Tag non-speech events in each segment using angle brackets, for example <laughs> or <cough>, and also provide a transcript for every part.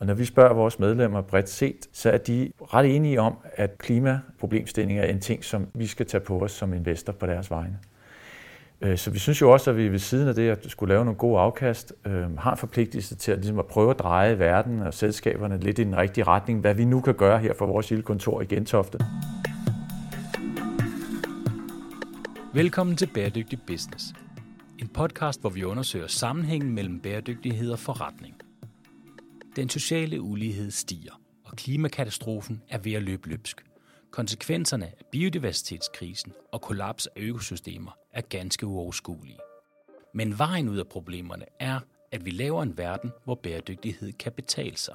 Og når vi spørger vores medlemmer bredt set, så er de ret enige om, at klimaproblemstilling er en ting, som vi skal tage på os som investor på deres vegne. Øh, så vi synes jo også, at vi ved siden af det at skulle lave nogle gode afkast, øh, har en forpligtelse til at, ligesom at prøve at dreje verden og selskaberne lidt i den rigtige retning, hvad vi nu kan gøre her for vores lille kontor i Gentofte. Velkommen til Bæredygtig Business. En podcast, hvor vi undersøger sammenhængen mellem bæredygtighed og forretning. Den sociale ulighed stiger, og klimakatastrofen er ved at løbe løbsk. Konsekvenserne af biodiversitetskrisen og kollaps af økosystemer er ganske uoverskuelige. Men vejen ud af problemerne er, at vi laver en verden, hvor bæredygtighed kan betale sig.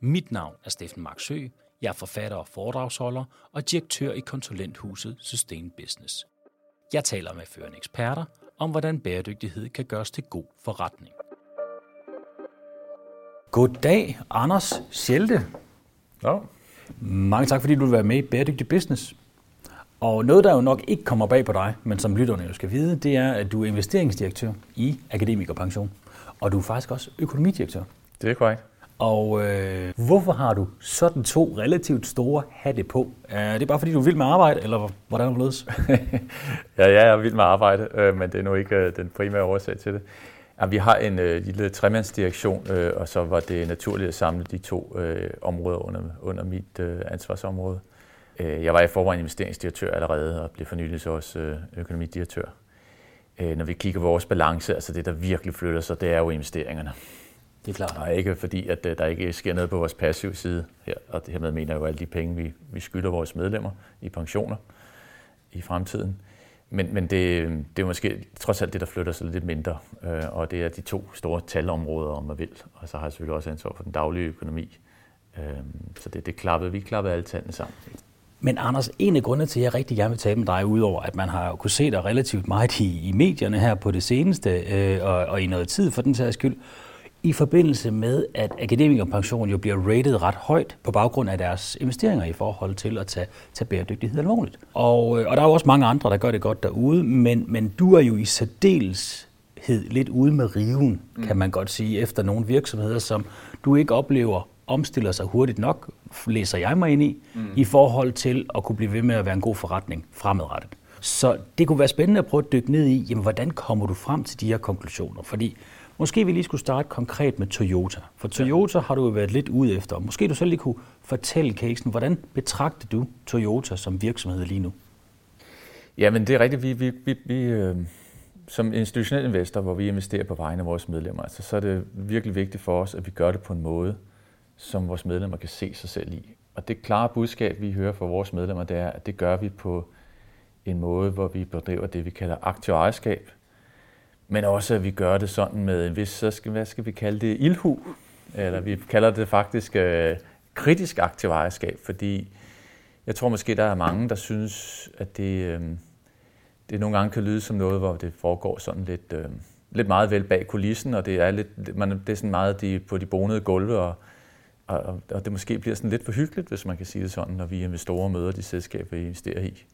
Mit navn er Steffen Marksø. Jeg er forfatter og foredragsholder og direktør i konsulenthuset Sustain Business. Jeg taler med førende eksperter om, hvordan bæredygtighed kan gøres til god forretning. Goddag, Anders Schelte. Ja. Mange tak, fordi du vil være med i Bæredygtig Business. Og noget, der jo nok ikke kommer bag på dig, men som lytterne jo skal vide, det er, at du er investeringsdirektør i Akademikerpension. Og du er faktisk også økonomidirektør. Det er korrekt. Og øh, hvorfor har du sådan to relativt store hatte på? Er det bare fordi, du er vild med arbejde, eller hvordan er det <laughs> ja, jeg er vild med arbejde, øh, men det er nu ikke øh, den primære årsag til det. Ja, vi har en øh, lille tremandsdirektion, øh, og så var det naturligt at samle de to øh, områder under, under mit øh, ansvarsområde. Øh, jeg var i forvejen investeringsdirektør allerede, og blev for nylig så også øh, økonomidirektør. Øh, når vi kigger på vores balance, altså det, der virkelig flytter sig, det er jo investeringerne. Det er klart. Og ikke fordi, at øh, der ikke sker noget på vores passive side her, og det hermed mener jeg jo alle de penge, vi, vi skylder vores medlemmer i pensioner i fremtiden. Men, men det, det er måske trods alt det, der flytter sig lidt mindre, øh, og det er de to store talområder, om man vil. Og så har jeg selvfølgelig også ansvar for den daglige økonomi. Øh, så det, det klappede, vi klappede alle tallene sammen. Men Anders, en af grundene til, at jeg rigtig gerne vil tale med dig, udover at man har kunne se dig relativt meget i, i medierne her på det seneste, øh, og, og i noget tid for den sags skyld, i forbindelse med, at akademikerpension jo bliver rated ret højt på baggrund af deres investeringer i forhold til at tage, tage bæredygtighed alvorligt. Og, øh, og der er jo også mange andre, der gør det godt derude, men, men du er jo i særdeleshed lidt ude med riven, mm. kan man godt sige, efter nogle virksomheder, som du ikke oplever omstiller sig hurtigt nok, læser jeg mig ind i, mm. i forhold til at kunne blive ved med at være en god forretning fremadrettet. Så det kunne være spændende at prøve at dykke ned i, jamen, hvordan kommer du frem til de her konklusioner? Fordi Måske vi lige skulle starte konkret med Toyota. For Toyota har du jo været lidt ude efter. Måske du selv lige kunne fortælle casen. Hvordan betragter du Toyota som virksomhed lige nu? Jamen det er rigtigt. Vi, vi, vi, vi øh, som institutionel investor, hvor vi investerer på vegne af vores medlemmer, altså, så er det virkelig vigtigt for os, at vi gør det på en måde, som vores medlemmer kan se sig selv i. Og det klare budskab, vi hører fra vores medlemmer, det er, at det gør vi på en måde, hvor vi bedriver det, vi kalder aktiv ejerskab, men også at vi gør det sådan med en vis, så skal, hvad skal vi kalde det, ildhu, eller vi kalder det faktisk øh, kritisk aktiv ejerskab, fordi jeg tror måske, der er mange, der synes, at det, øh, det nogle gange kan lyde som noget, hvor det foregår sådan lidt, øh, lidt meget vel bag kulissen, og det er, lidt, man, det er sådan meget de, på de bonede gulve, og, og, og det måske bliver sådan lidt for hyggeligt, hvis man kan sige det sådan, når vi investorer møder de selskaber, vi investerer i.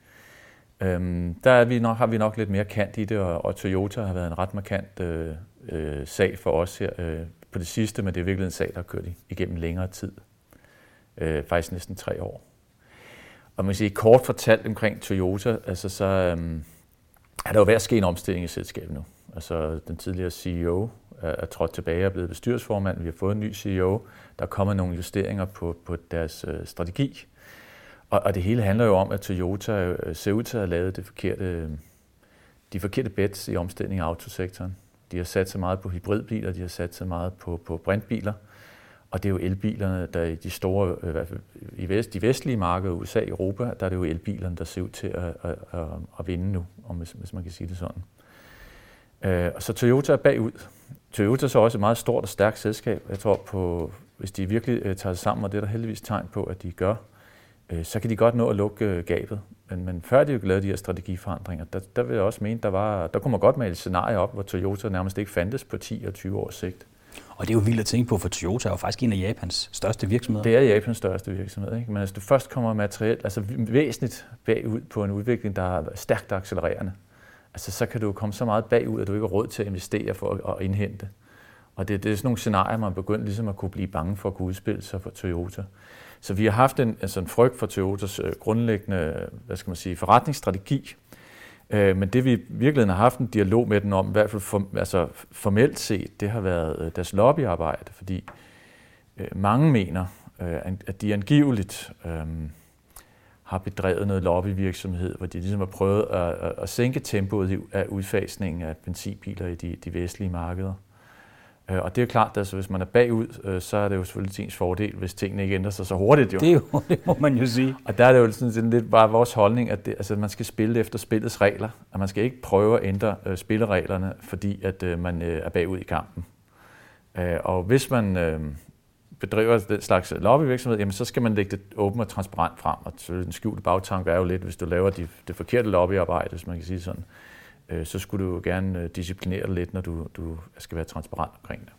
Øhm, der er vi nok, har vi nok lidt mere kant i det, og, og Toyota har været en ret markant øh, øh, sag for os her øh, på det sidste, men det er virkelig en sag, der har kørt igennem længere tid. Øh, faktisk næsten tre år. Og man siger kort fortalt omkring Toyota, altså så øhm, er der jo ved at ske en omstilling i selskabet nu. Altså den tidligere CEO er, er trådt tilbage og er blevet bestyrelsesformand. Vi har fået en ny CEO. Der kommer nogle justeringer på, på deres øh, strategi. Og, og det hele handler jo om, at Toyota øh, ser ud til at have lavet det forkerte, øh, de forkerte bets i omstillingen af autosektoren. De har sat så meget på hybridbiler, de har sat så meget på, på brintbiler, og det er jo elbilerne, der i de store, øh, i hvert fald i vest, de vestlige markeder, USA og Europa, der er det jo elbilerne, der ser ud til at, at, at, at vinde nu, om hvis, hvis man kan sige det sådan. Øh, og så Toyota er bagud. Toyota er så også et meget stort og stærkt selskab. Jeg tror på, hvis de virkelig tager sig sammen, og det er der heldigvis tegn på, at de gør, øh, så kan de godt nå at lukke øh, gabet. Men, men før de jo lavede de her strategiforandringer, der, der vil jeg også mene, der, var, der kunne man godt male et scenarie op, hvor Toyota nærmest ikke fandtes på 10 og 20 års sigt. Og det er jo vildt at tænke på, for Toyota er jo faktisk en af Japans største virksomheder. Det er Japans største virksomhed. Ikke? Men hvis du først kommer materielt, altså væsentligt bagud på en udvikling, der er stærkt accelererende, altså så kan du komme så meget bagud, at du ikke har råd til at investere for at, at indhente. Og det, det er sådan nogle scenarier, man begynder ligesom at kunne blive bange for at kunne udspille sig for Toyota. Så vi har haft en, altså en frygt for Toyotas øh, grundlæggende hvad skal man sige, forretningsstrategi, øh, men det vi virkelig har haft en dialog med den om, i hvert fald for, altså formelt set, det har været øh, deres lobbyarbejde, fordi mange mener, at de angiveligt har bedrevet noget lobbyvirksomhed, hvor de ligesom har prøvet at, at, at sænke tempoet af udfasningen af benzinbiler i de, de vestlige markeder. Øh, og det er klart, at altså, hvis man er bagud, øh, så er det jo selvfølgelig ens fordel, hvis tingene ikke ændrer sig så hurtigt. Jo. Det, er jo, <laughs> det må man jo sige. Og der er det jo sådan, sådan lidt bare vores holdning, at det, altså, man skal spille efter spillets regler, at man skal ikke prøve at ændre øh, spillereglerne, fordi at øh, man øh, er bagud i kampen. Øh, og hvis man øh, bedriver den slags lobbyvirksomhed, jamen, så skal man lægge det åbent og transparent frem. Og den skjulte bagtanke er jo lidt, hvis du laver de, det forkerte lobbyarbejde, hvis man kan sige sådan, øh, Øh, så skulle du jo gerne øh, disciplinere lidt, når du, du skal være transparent omkring det.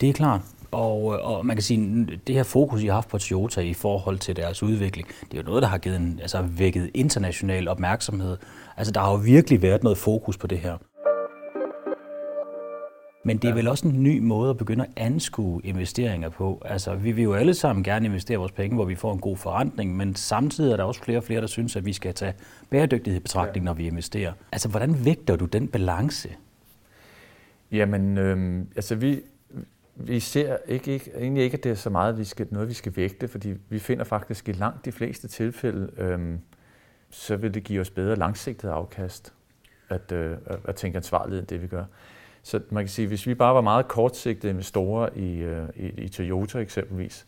Det er klart. Og, øh, og man kan sige, det her fokus, I har haft på Toyota i forhold til deres udvikling, det er jo noget, der har givet en, altså vækket international opmærksomhed. Altså, der har jo virkelig været noget fokus på det her. Men det er vel også en ny måde at begynde at anskue investeringer på. Altså, vi vil jo alle sammen gerne investere vores penge, hvor vi får en god forrentning, men samtidig er der også flere og flere, der synes, at vi skal tage bæredygtighed i betragtning, når vi investerer. Altså, hvordan vægter du den balance? Jamen, øh, altså vi, vi ser ikke, ikke, egentlig ikke, at det er så meget vi skal, noget, vi skal vægte, fordi vi finder faktisk i langt de fleste tilfælde, øh, så vil det give os bedre langsigtet afkast at, øh, at tænke ansvarlighed end det, vi gør. Så man kan sige, hvis vi bare var meget kortsigtede investorer i, øh, i, i Toyota eksempelvis,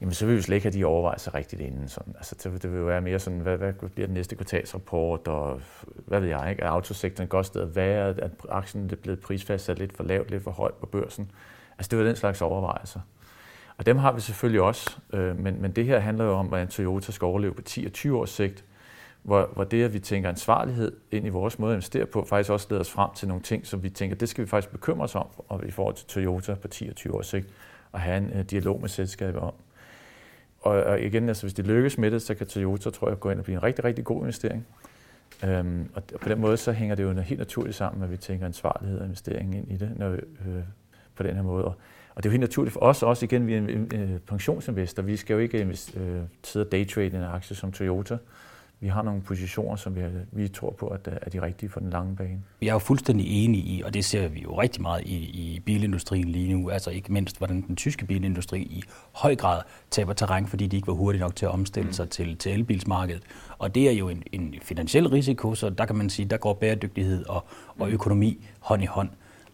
jamen så vil vi slet ikke have de overvejelser rigtigt inden. Sådan. Altså, det, det vil jo være mere sådan, hvad, hvad bliver den næste kvartalsrapport, og hvad ved jeg, ikke? er autosektoren et godt sted at være, at aktien er blevet prisfastsat lidt for lavt, lidt for højt på børsen. Altså det var den slags overvejelser. Og dem har vi selvfølgelig også, øh, men, men det her handler jo om, hvordan Toyota skal overleve på 10 og 20 års sigt, hvor, hvor det, at vi tænker ansvarlighed ind i vores måde at investere på, faktisk også leder os frem til nogle ting, som vi tænker, det skal vi faktisk bekymre os om og i forhold til Toyota på 10 og 20 års sigt, og have en uh, dialog med selskabet om. Og, og igen, altså, hvis det lykkes med det, så kan Toyota, tror jeg, gå ind og blive en rigtig, rigtig god investering. Øhm, og på den måde, så hænger det jo helt naturligt sammen, at vi tænker ansvarlighed og investering ind i det når vi, øh, på den her måde. Og, og det er jo helt naturligt for os også, igen, vi er en, en, pensionsinvestor. Vi skal jo ikke øh, sidde og daytrade en aktie som Toyota vi har nogle positioner, som vi, vi tror på, at er de rigtige for den lange bane. Jeg er jo fuldstændig enig i, og det ser vi jo rigtig meget i, i bilindustrien lige nu, altså ikke mindst, hvordan den tyske bilindustri i høj grad taber terræn, fordi de ikke var hurtige nok til at omstille mm. sig til, til elbilsmarkedet. Og det er jo en, en finansiel risiko, så der kan man sige, der går bæredygtighed og, og mm. økonomi hånd i hånd.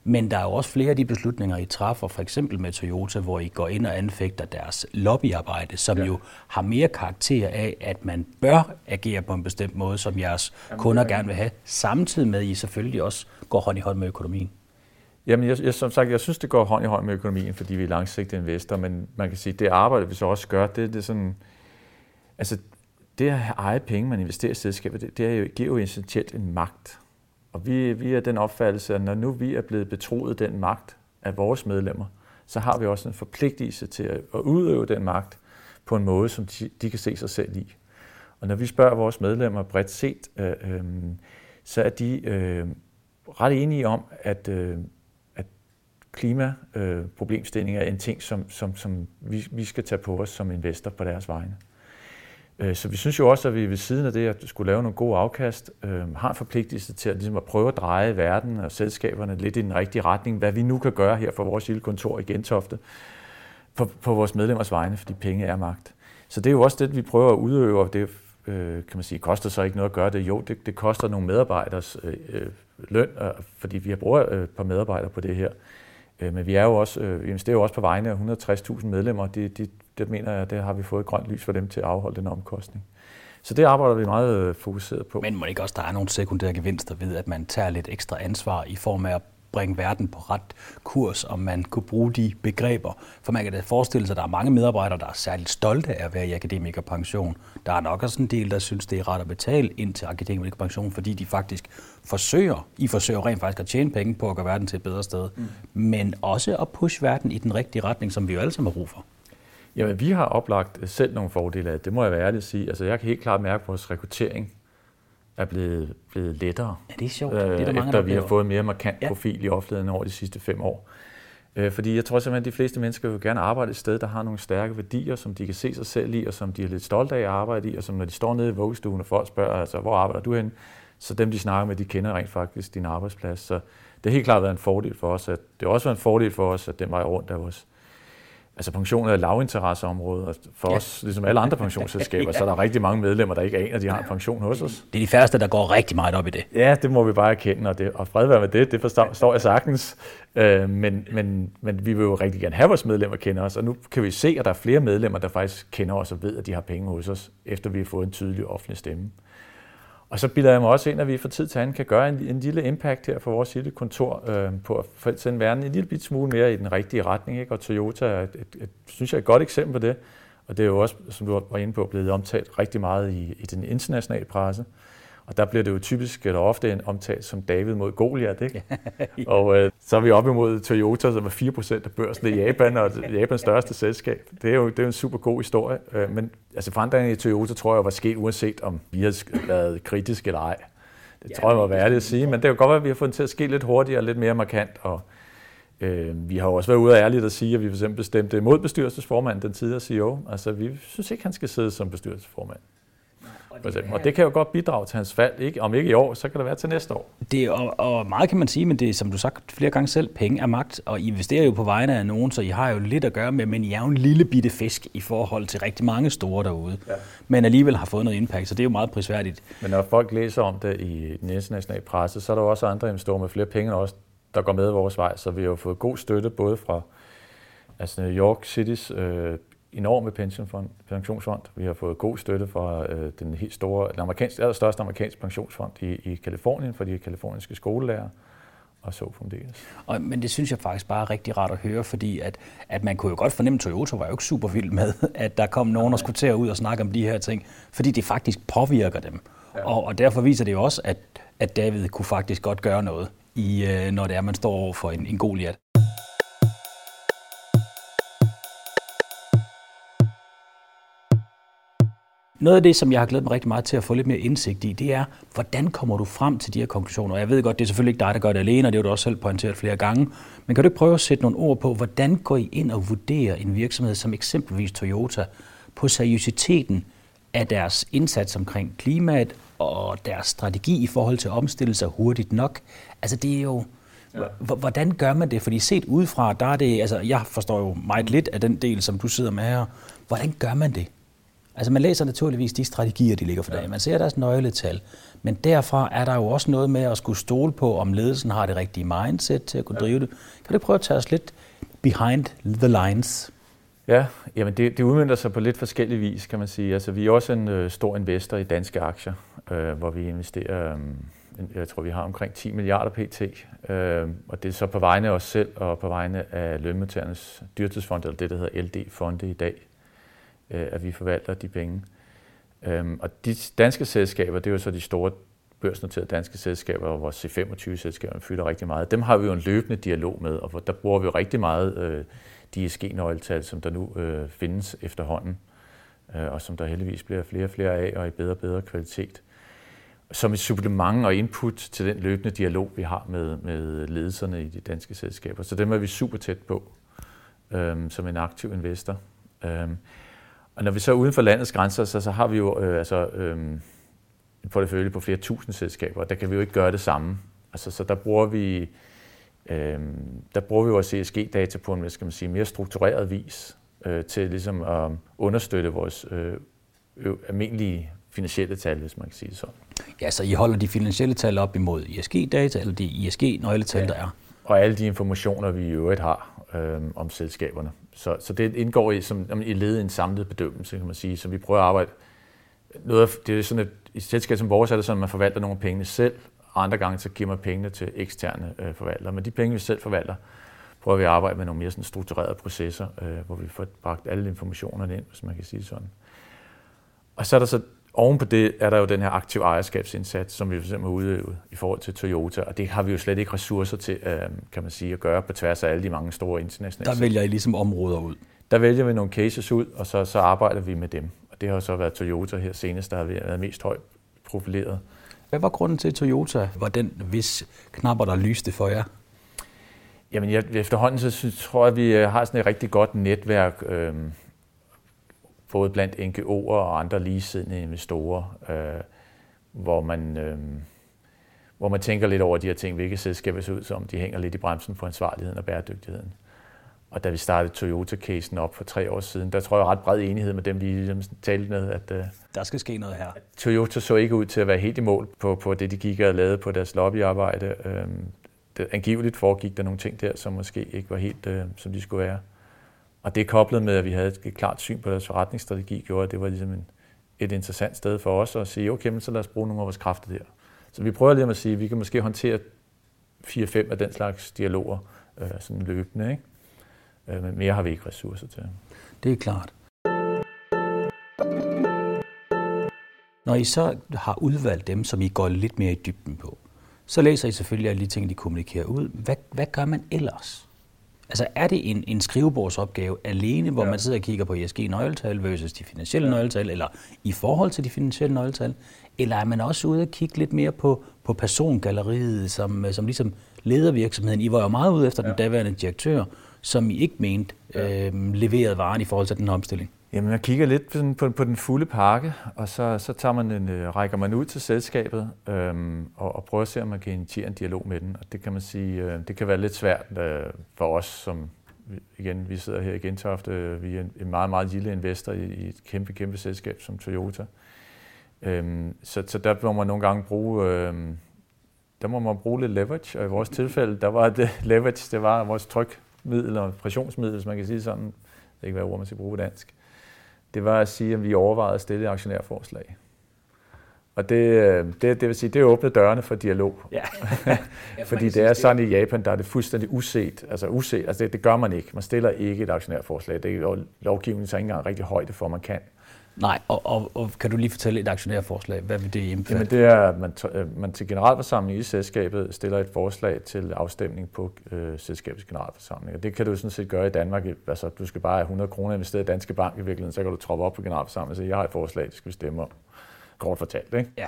Men der er jo også flere af de beslutninger, I træffer, for eksempel med Toyota, hvor I går ind og anfægter deres lobbyarbejde, som ja. jo har mere karakter af, at man bør agere på en bestemt måde, som jeres Jamen, kunder gerne vil have, samtidig med, at I selvfølgelig også går hånd i hånd med økonomien. Jamen, jeg, jeg, som sagt, jeg synes, det går hånd i hånd med økonomien, fordi vi er langsigtede investorer, men man kan sige, det arbejde, vi så også gør, det, det er sådan, altså, det at eje penge, man investerer i selskabet, det, det er jo, giver jo essentielt en magt. Og vi, vi er den opfattelse, at når nu vi er blevet betroet den magt af vores medlemmer, så har vi også en forpligtelse til at, at udøve den magt på en måde, som de, de kan se sig selv i. Og når vi spørger vores medlemmer bredt set, øh, øh, så er de øh, ret enige om, at, øh, at klimaproblemstillinger øh, er en ting, som, som, som vi, vi skal tage på os som investor på deres vegne. Øh, så vi synes jo også, at vi ved siden af det at skulle lave nogle gode afkast, øh, har en forpligtelse til at, ligesom at prøve at dreje verden og selskaberne lidt i den rigtige retning, hvad vi nu kan gøre her for vores lille kontor i Gentofte, på, på vores medlemmers vegne, fordi penge er magt. Så det er jo også det, vi prøver at udøve, og det øh, kan man sige, koster så ikke noget at gøre det. Jo, det, det koster nogle medarbejders øh, øh, løn, fordi vi har brugt øh, et par medarbejdere på det her. Øh, men vi er jo også, øh, vi investerer jo også på vegne af 160.000 medlemmer. Det, det, det mener jeg, det har vi fået grønt lys for dem til at afholde den omkostning. Så det arbejder vi meget øh, fokuseret på. Men må ikke også, der er nogle sekundære gevinster ved, at man tager lidt ekstra ansvar i form af at bringe verden på ret kurs, om man kunne bruge de begreber. For man kan da forestille sig, at der er mange medarbejdere, der er særligt stolte af at være i akademikerpension. Der er nok også en del, der synes, det er ret at betale ind til akademikerpension, fordi de faktisk forsøger, I forsøger rent faktisk at tjene penge på at gøre verden til et bedre sted, mm. men også at pushe verden i den rigtige retning, som vi jo alle sammen har brug for. Jamen, vi har oplagt selv nogle fordele af det. Det må jeg være ærlig at sige. Altså, jeg kan helt klart mærke, at vores rekruttering er blevet, blevet lettere. Ja, det er sjovt. Det er der øh, mange, efter vi har fået mere markant ja. profil i offentligheden over de sidste fem år. Øh, fordi jeg tror simpelthen, at de fleste mennesker vil gerne arbejde et sted, der har nogle stærke værdier, som de kan se sig selv i, og som de er lidt stolte af at arbejde i, og som når de står nede i vuggestuen, og folk spørger, altså, hvor arbejder du hen? Så dem, de snakker med, de kender rent faktisk din arbejdsplads. Så det har helt klart været en fordel for os. At det har også været en fordel for os, at den vej rundt af vores altså pensioner er lavinteresseområde, og for ja. os, ligesom alle andre pensionsselskaber, ja. så er der rigtig mange medlemmer, der ikke aner, at de har en pension hos os. Det er de færreste, der går rigtig meget op i det. Ja, det må vi bare erkende, og, det, og fred være med det, det forstår jeg sagtens. Øh, men, men, men vi vil jo rigtig gerne have vores medlemmer kende os, og nu kan vi se, at der er flere medlemmer, der faktisk kender os og ved, at de har penge hos os, efter vi har fået en tydelig offentlig stemme. Og så bilder jeg mig også ind, at vi fra tid til anden kan gøre en, en lille impact her for vores lille kontor øh, på at sende verden en lille bit smule mere i den rigtige retning. Ikke? Og Toyota er et, et, et, synes jeg, er et godt eksempel på det. Og det er jo også, som du var inde på, blevet omtalt rigtig meget i, i den internationale presse. Og der bliver det jo typisk eller ofte en omtalt som David mod Goliath, ikke? <laughs> Og øh, så er vi oppe imod Toyota, som er 4% af børsen i Japan, og <laughs> Japans største selskab. Det er jo, det er jo en super god historie. Øh, men altså forandringen i Toyota tror jeg var sket uanset om vi har været kritiske eller ej. Det ja, tror jeg må være ærligt at sige, men det kan godt være, at vi har fået den til at ske lidt hurtigere og lidt mere markant. Og, øh, vi har jo også været ude af ærligt at sige, at vi for eksempel bestemte mod bestyrelsesformanden, den tidligere CEO. Altså vi synes ikke, han skal sidde som bestyrelsesformand. For eksempel. Og det kan jo godt bidrage til hans fald. Ikke? Om ikke i år, så kan det være til næste år. Det, og, og meget kan man sige, men det er, som du sagt flere gange selv, penge er magt, og I investerer jo på vegne af nogen, så I har jo lidt at gøre med, men I er jo en lille bitte fisk i forhold til rigtig mange store derude. Ja. Men alligevel har fået noget impact, så det er jo meget prisværdigt. Men når folk læser om det i den internationale presse, så er der jo også andre investorer med flere penge også, der går med vores vej, så vi har jo fået god støtte både fra altså New York City's øh, enorme pensionsfond, pensionsfond. Vi har fået god støtte fra øh, den helt store, den amerikanske, allerstørste amerikanske pensionsfond i, i Kalifornien for de kaliforniske skolelærer og så fremdeles. Og, men det synes jeg faktisk bare er rigtig rart at høre, fordi at, at man kunne jo godt fornemme, at Toyota var jo ikke super vild med, <laughs> at der kom nogen, der skulle til at ud og snakke om de her ting, fordi det faktisk påvirker dem. Ja. Og, og derfor viser det jo også, at, at David kunne faktisk godt gøre noget, i, øh, når det er, man står over for en, en Goliath. Noget af det, som jeg har glædet mig rigtig meget til at få lidt mere indsigt i, det er, hvordan kommer du frem til de her konklusioner? Jeg ved godt, det er selvfølgelig ikke dig, der gør det alene, og det har du også selv pointeret flere gange. Men kan du ikke prøve at sætte nogle ord på, hvordan går I ind og vurderer en virksomhed som eksempelvis Toyota på seriøsiteten af deres indsats omkring klimaet og deres strategi i forhold til at omstille sig hurtigt nok? Altså det er jo, Hvordan gør man det? Fordi set udefra, der er det, altså jeg forstår jo meget lidt af den del, som du sidder med her. Hvordan gør man det? Altså man læser naturligvis de strategier, de ligger for dagen. Man ser deres nøgletal. Men derfra er der jo også noget med at skulle stole på, om ledelsen har det rigtige mindset til at kunne drive det. Kan du prøve at tage os lidt behind the lines? Ja, jamen det, det udmyndter sig på lidt forskellige vis, kan man sige. Altså, vi er også en øh, stor investor i danske aktier, øh, hvor vi investerer, øh, jeg tror, vi har omkring 10 milliarder pt. Øh, og det er så på vegne af os selv og på vegne af lønmodtagernes dyrtidsfond, eller det, der hedder LD-fonde i dag, øh, at vi forvalter de penge. Øhm, og de danske selskaber, det er jo så de store børsnoterede danske selskaber, og vores C25-selskaber fylder rigtig meget. Dem har vi jo en løbende dialog med, og der bruger vi jo rigtig meget øh, de ESG-nøgletal, som der nu øh, findes efterhånden, øh, og som der heldigvis bliver flere og flere af, og i bedre og bedre kvalitet. Som et supplement og input til den løbende dialog, vi har med, med ledelserne i de danske selskaber. Så dem er vi super tæt på, øh, som en aktiv investor. Øh, og når vi så er uden for landets grænser, så, så har vi jo øh, altså, øh, en portefølje på flere tusind selskaber, og der kan vi jo ikke gøre det samme. Altså, så der bruger vi, øh, der bruger vi vores CSG-data på en hvad skal man sige, mere struktureret vis øh, til ligesom at understøtte vores øh, almindelige finansielle tal, hvis man kan sige det sådan. Ja, så I holder de finansielle tal op imod ISG-data, eller de ISG-nøgletal, ja. der er? Og alle de informationer, vi i øvrigt har øh, om selskaberne. Så, så det indgår i, som, i ledet en samlet bedømmelse, kan man sige. Så vi prøver at arbejde... Noget af, det er sådan, at i selskab som vores er det sådan, at man forvalter nogle penge selv, og andre gange så giver man pengene til eksterne øh, forvaltere. Men de penge, vi selv forvalter, prøver vi at arbejde med nogle mere sådan strukturerede processer, øh, hvor vi får bragt alle informationerne ind, hvis man kan sige sådan. Og så er der så oven på det er der jo den her aktiv ejerskabsindsats, som vi eksempel har udøvet i forhold til Toyota, og det har vi jo slet ikke ressourcer til, øh, kan man sige, at gøre på tværs af alle de mange store internationale. Der vælger I ligesom områder ud? Der vælger vi nogle cases ud, og så, så arbejder vi med dem. Og det har så været Toyota her senest, der har været mest højt profileret. Hvad var grunden til, at Toyota var den, hvis knapper, der lyste for jer? Jamen, jeg, efterhånden så synes, tror jeg, vi øh, har sådan et rigtig godt netværk, øh, både blandt NGO'er og andre ligesidende investorer, øh, hvor man... Øh, hvor man tænker lidt over de her ting, hvilke selskaber ser ud som, de hænger lidt i bremsen på ansvarligheden og bæredygtigheden. Og da vi startede Toyota-casen op for tre år siden, der tror jeg ret bred enighed med dem, vi ligesom talte med, at uh, der skal ske noget her. Toyota så ikke ud til at være helt i mål på, på det, de gik og lavede på deres lobbyarbejde. Um, det, angiveligt foregik der nogle ting der, som måske ikke var helt, uh, som de skulle være. Og det koblet med, at vi havde et klart syn på deres forretningsstrategi, gjorde, at det var ligesom en, et interessant sted for os at sige, okay, men så lad os bruge nogle af vores kræfter der. Så vi prøver lige at sige, at vi kan måske håndtere 4-5 af den slags dialoger øh, sådan løbende. Ikke? Øh, men mere har vi ikke ressourcer til. Det er klart. Når I så har udvalgt dem, som I går lidt mere i dybden på, så læser I selvfølgelig alle de ting, de kommunikerer ud. Hvad, hvad gør man ellers? Altså er det en, en skrivebordsopgave alene, hvor ja. man sidder og kigger på ESG-nøgletal versus de finansielle ja. nøgletal, eller i forhold til de finansielle nøgletal? Eller er man også ude og kigge lidt mere på, på persongalleriet, som, som ligesom leder virksomheden? I var jo meget ude efter ja. den daværende direktør, som I ikke mente ja. øh, leverede varen i forhold til den omstilling. Jamen, man kigger lidt på, på, på den fulde pakke, og så, så tager man en, øh, rækker man ud til selskabet øhm, og, og prøver at se, om man kan initiere en dialog med den. Og det kan man sige, øh, det kan være lidt svært øh, for os, som igen, vi sidder her i Gentofte, øh, vi er en, en meget, meget lille investor i, i et kæmpe, kæmpe selskab som Toyota. Øhm, så, så der må man nogle gange bruge, øhm, der må man bruge lidt leverage, og i vores tilfælde, der var det <laughs> leverage, det var vores trykmiddel og pressionsmiddel, hvis man kan sige sådan, det er ikke hvad ord man skal bruge på dansk, det var at sige, at vi overvejede at stille et aktionærforslag. Og det, øh, det, det vil sige, det åbner dørene for dialog. Ja. <laughs> <laughs> Fordi det er sådan i Japan, der er det fuldstændig uset. Altså uset, altså det, det gør man ikke. Man stiller ikke et aktionærforslag. Det er lovgivningen så ikke engang rigtig højde for, man kan. Nej, og, og, og kan du lige fortælle et aktionærforslag? Hvad vil det indbefatte? Jamen det er, at man, øh, man til generalforsamling i selskabet stiller et forslag til afstemning på øh, selskabets generalforsamling. Og det kan du sådan set gøre i Danmark. Altså, du skal bare have 100 kroner investeret i Danske Bank i virkeligheden, så kan du troppe op på generalforsamlingen og sige, jeg har et forslag, det skal vi stemme om. Kort fortalt, ikke? Ja.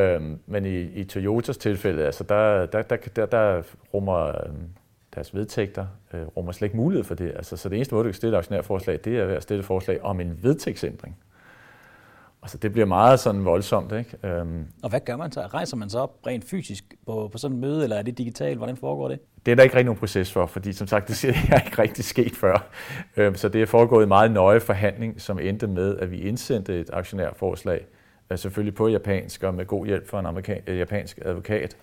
Øhm, men i, i Toyotas tilfælde, altså der, der, der, der, der rummer øhm, deres vedtægter øh, rummer slet ikke mulighed for det. Altså, så det eneste måde, du kan stille et aktionærforslag, det er at stille et forslag om en vedtægtsændring. Altså, det bliver meget sådan voldsomt, ikke? Øhm, og hvad gør man så? Rejser man så op rent fysisk på, på sådan et møde, eller er det digitalt? Hvordan foregår det? Det er der ikke rigtig nogen proces for, fordi som sagt, det er <laughs> ikke rigtig sket før. Øhm, så det er foregået i meget nøje forhandling, som endte med, at vi indsendte et aktionærforslag, øh, selvfølgelig på japansk og med god hjælp fra en amerikan, øh, japansk advokat,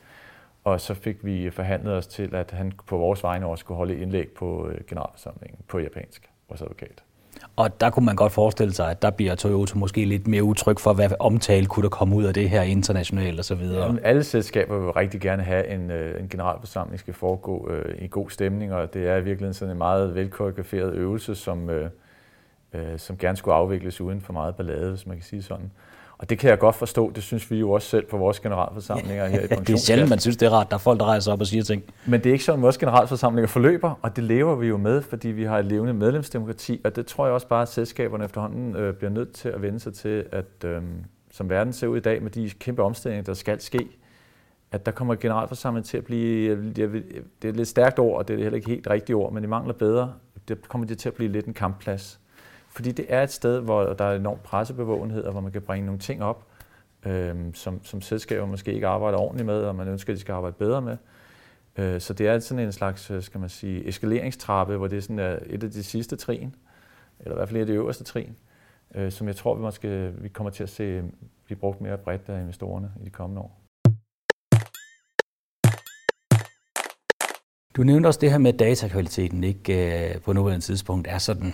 og så fik vi forhandlet os til, at han på vores vegne også skulle holde indlæg på øh, generalforsamlingen på japansk, vores advokat. Og der kunne man godt forestille sig, at der bliver Toyota måske lidt mere utryg for, hvad omtale kunne der komme ud af det her internationalt og så videre. Jamen, alle selskaber vil rigtig gerne have en, øh, en generalforsamling skal foregå øh, i god stemning, og det er i virkeligheden sådan en meget velkoreograferet øvelse, som, øh, øh, som gerne skulle afvikles uden for meget ballade, hvis man kan sige sådan. Og det kan jeg godt forstå, det synes vi jo også selv på vores generalforsamlinger her i <laughs> Det er sjældent, man synes, det er rart, der er folk, der rejser op og siger ting. Men det er ikke sådan, vores generalforsamlinger forløber, og det lever vi jo med, fordi vi har et levende medlemsdemokrati, og det tror jeg også bare, at selskaberne efterhånden øh, bliver nødt til at vende sig til, at øh, som verden ser ud i dag med de kæmpe omstillinger, der skal ske, at der kommer generalforsamlingen til at blive, det er et lidt stærkt ord, og det er heller ikke helt rigtigt ord, men det mangler bedre, det kommer det til at blive lidt en kampplads. Fordi det er et sted, hvor der er enorm pressebevågenhed, og hvor man kan bringe nogle ting op, øh, som, som selskaber måske ikke arbejder ordentligt med, og man ønsker, at de skal arbejde bedre med. Øh, så det er sådan en slags, øh, skal man sige, eskaleringstrappe, hvor det er sådan er et af de sidste trin, eller i hvert fald et af de øverste trin, øh, som jeg tror, vi måske vi kommer til at se øh, blive brugt mere bredt af investorerne i de kommende år. Du nævnte også det her med, at datakvaliteten ikke på nuværende tidspunkt er sådan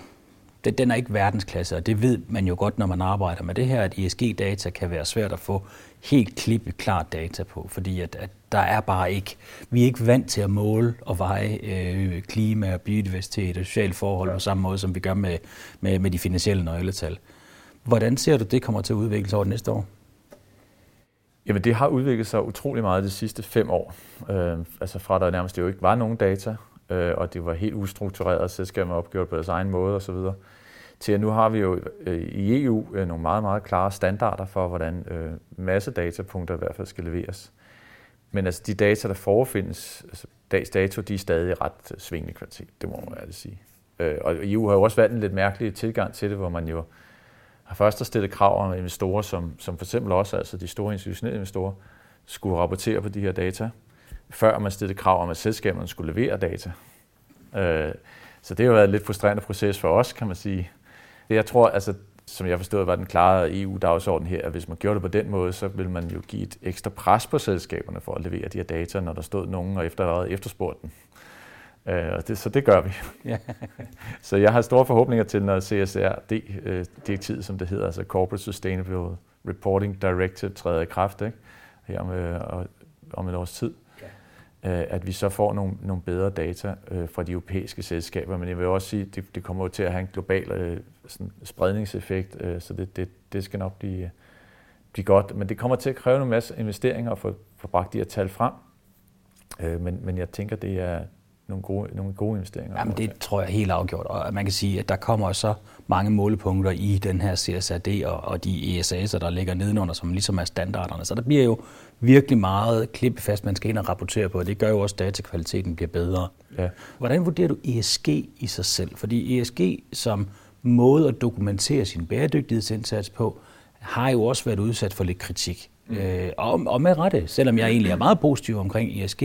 det, den er ikke verdensklasse, og det ved man jo godt, når man arbejder med det her, at ESG-data kan være svært at få helt klippet klart data på, fordi at, at der er bare ikke, vi er ikke vant til at måle og veje øh, klima, biodiversitet og sociale forhold på samme måde, som vi gør med, med, med de finansielle nøgletal. Hvordan ser du, det kommer til at udvikle sig over det næste år? Jamen det har udviklet sig utrolig meget de sidste fem år. Øh, altså fra der nærmest jo ikke var nogen data, øh, og det var helt ustruktureret, og selskaberne opgjort på deres egen måde osv., til at nu har vi jo øh, i EU øh, nogle meget, meget klare standarder for, hvordan øh, masse datapunkter i hvert fald skal leveres. men altså de data, der forefindes, altså dags dato, de er stadig ret øh, svingende kvalitet, det må man ærligt sige. Øh, og EU har jo også valgt en lidt mærkelig tilgang til det, hvor man jo har først stillet krav om investorer, som, som for eksempel også altså de store institutionelle investorer, skulle rapportere på de her data, før man stillede krav om, at selskaberne skulle levere data. Øh, så det har været en lidt frustrerende proces for os, kan man sige. Jeg tror, altså, som jeg forstod, var den klare EU-dagsorden her, at hvis man gjorde det på den måde, så ville man jo give et ekstra pres på selskaberne for at levere de her data, når der stod nogen og efter efterspurgte den. Øh, og det, så det gør vi. <laughs> Så jeg har store forhåbninger til, når CSRD-direktivet, som det hedder, altså Corporate Sustainable Reporting Directive, træder i kraft ikke? her om, øh, om et års tid, øh, Øh, at vi så får nogle, nogle bedre data øh, fra de europæiske selskaber. Men jeg vil også sige, at det, det kommer til at have en global øh, sådan spredningseffekt, øh, så det, det, det skal nok blive, øh, blive godt. Men det kommer til at kræve en masse investeringer at få, få bragt de her tal frem. Øh, men, men jeg tænker, det er, nogle gode, nogle gode investeringer. Jamen det tror jeg er helt afgjort, og man kan sige, at der kommer så mange målepunkter i den her CSRD og, og de ESA'er, der ligger nedenunder, som ligesom er standarderne. Så der bliver jo virkelig meget klippefast, man skal ind og rapportere på, og det gør jo også, at datakvaliteten bliver bedre. Ja. Hvordan vurderer du ESG i sig selv? Fordi ESG som måde at dokumentere sin bæredygtighedsindsats på, har jo også været udsat for lidt kritik. Mm. Øh, og, og med rette, selvom jeg egentlig er meget positiv omkring ESG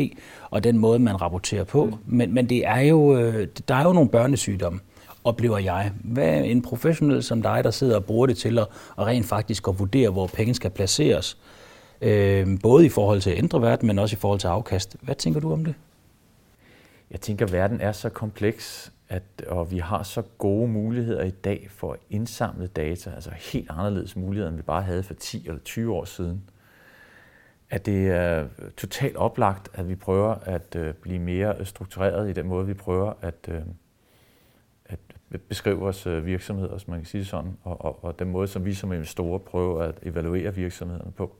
og den måde, man rapporterer på. Mm. Men, men det er jo, øh, der er jo nogle børnesygdomme, oplever jeg. Hvad en professionel som dig, der sidder og bruger det til at, at rent faktisk at vurdere, hvor penge skal placeres? Øh, Øhm, både i forhold til at ændre verden, men også i forhold til afkast. Hvad tænker du om det? Jeg tænker, at verden er så kompleks, at, og vi har så gode muligheder i dag for at indsamle data, altså helt anderledes muligheder, end vi bare havde for 10 eller 20 år siden at det er totalt oplagt, at vi prøver at øh, blive mere struktureret i den måde, vi prøver at, øh, at beskrive vores øh, virksomheder, hvis man kan sige sådan, og, og, og den måde, som vi som investorer prøver at evaluere virksomhederne på.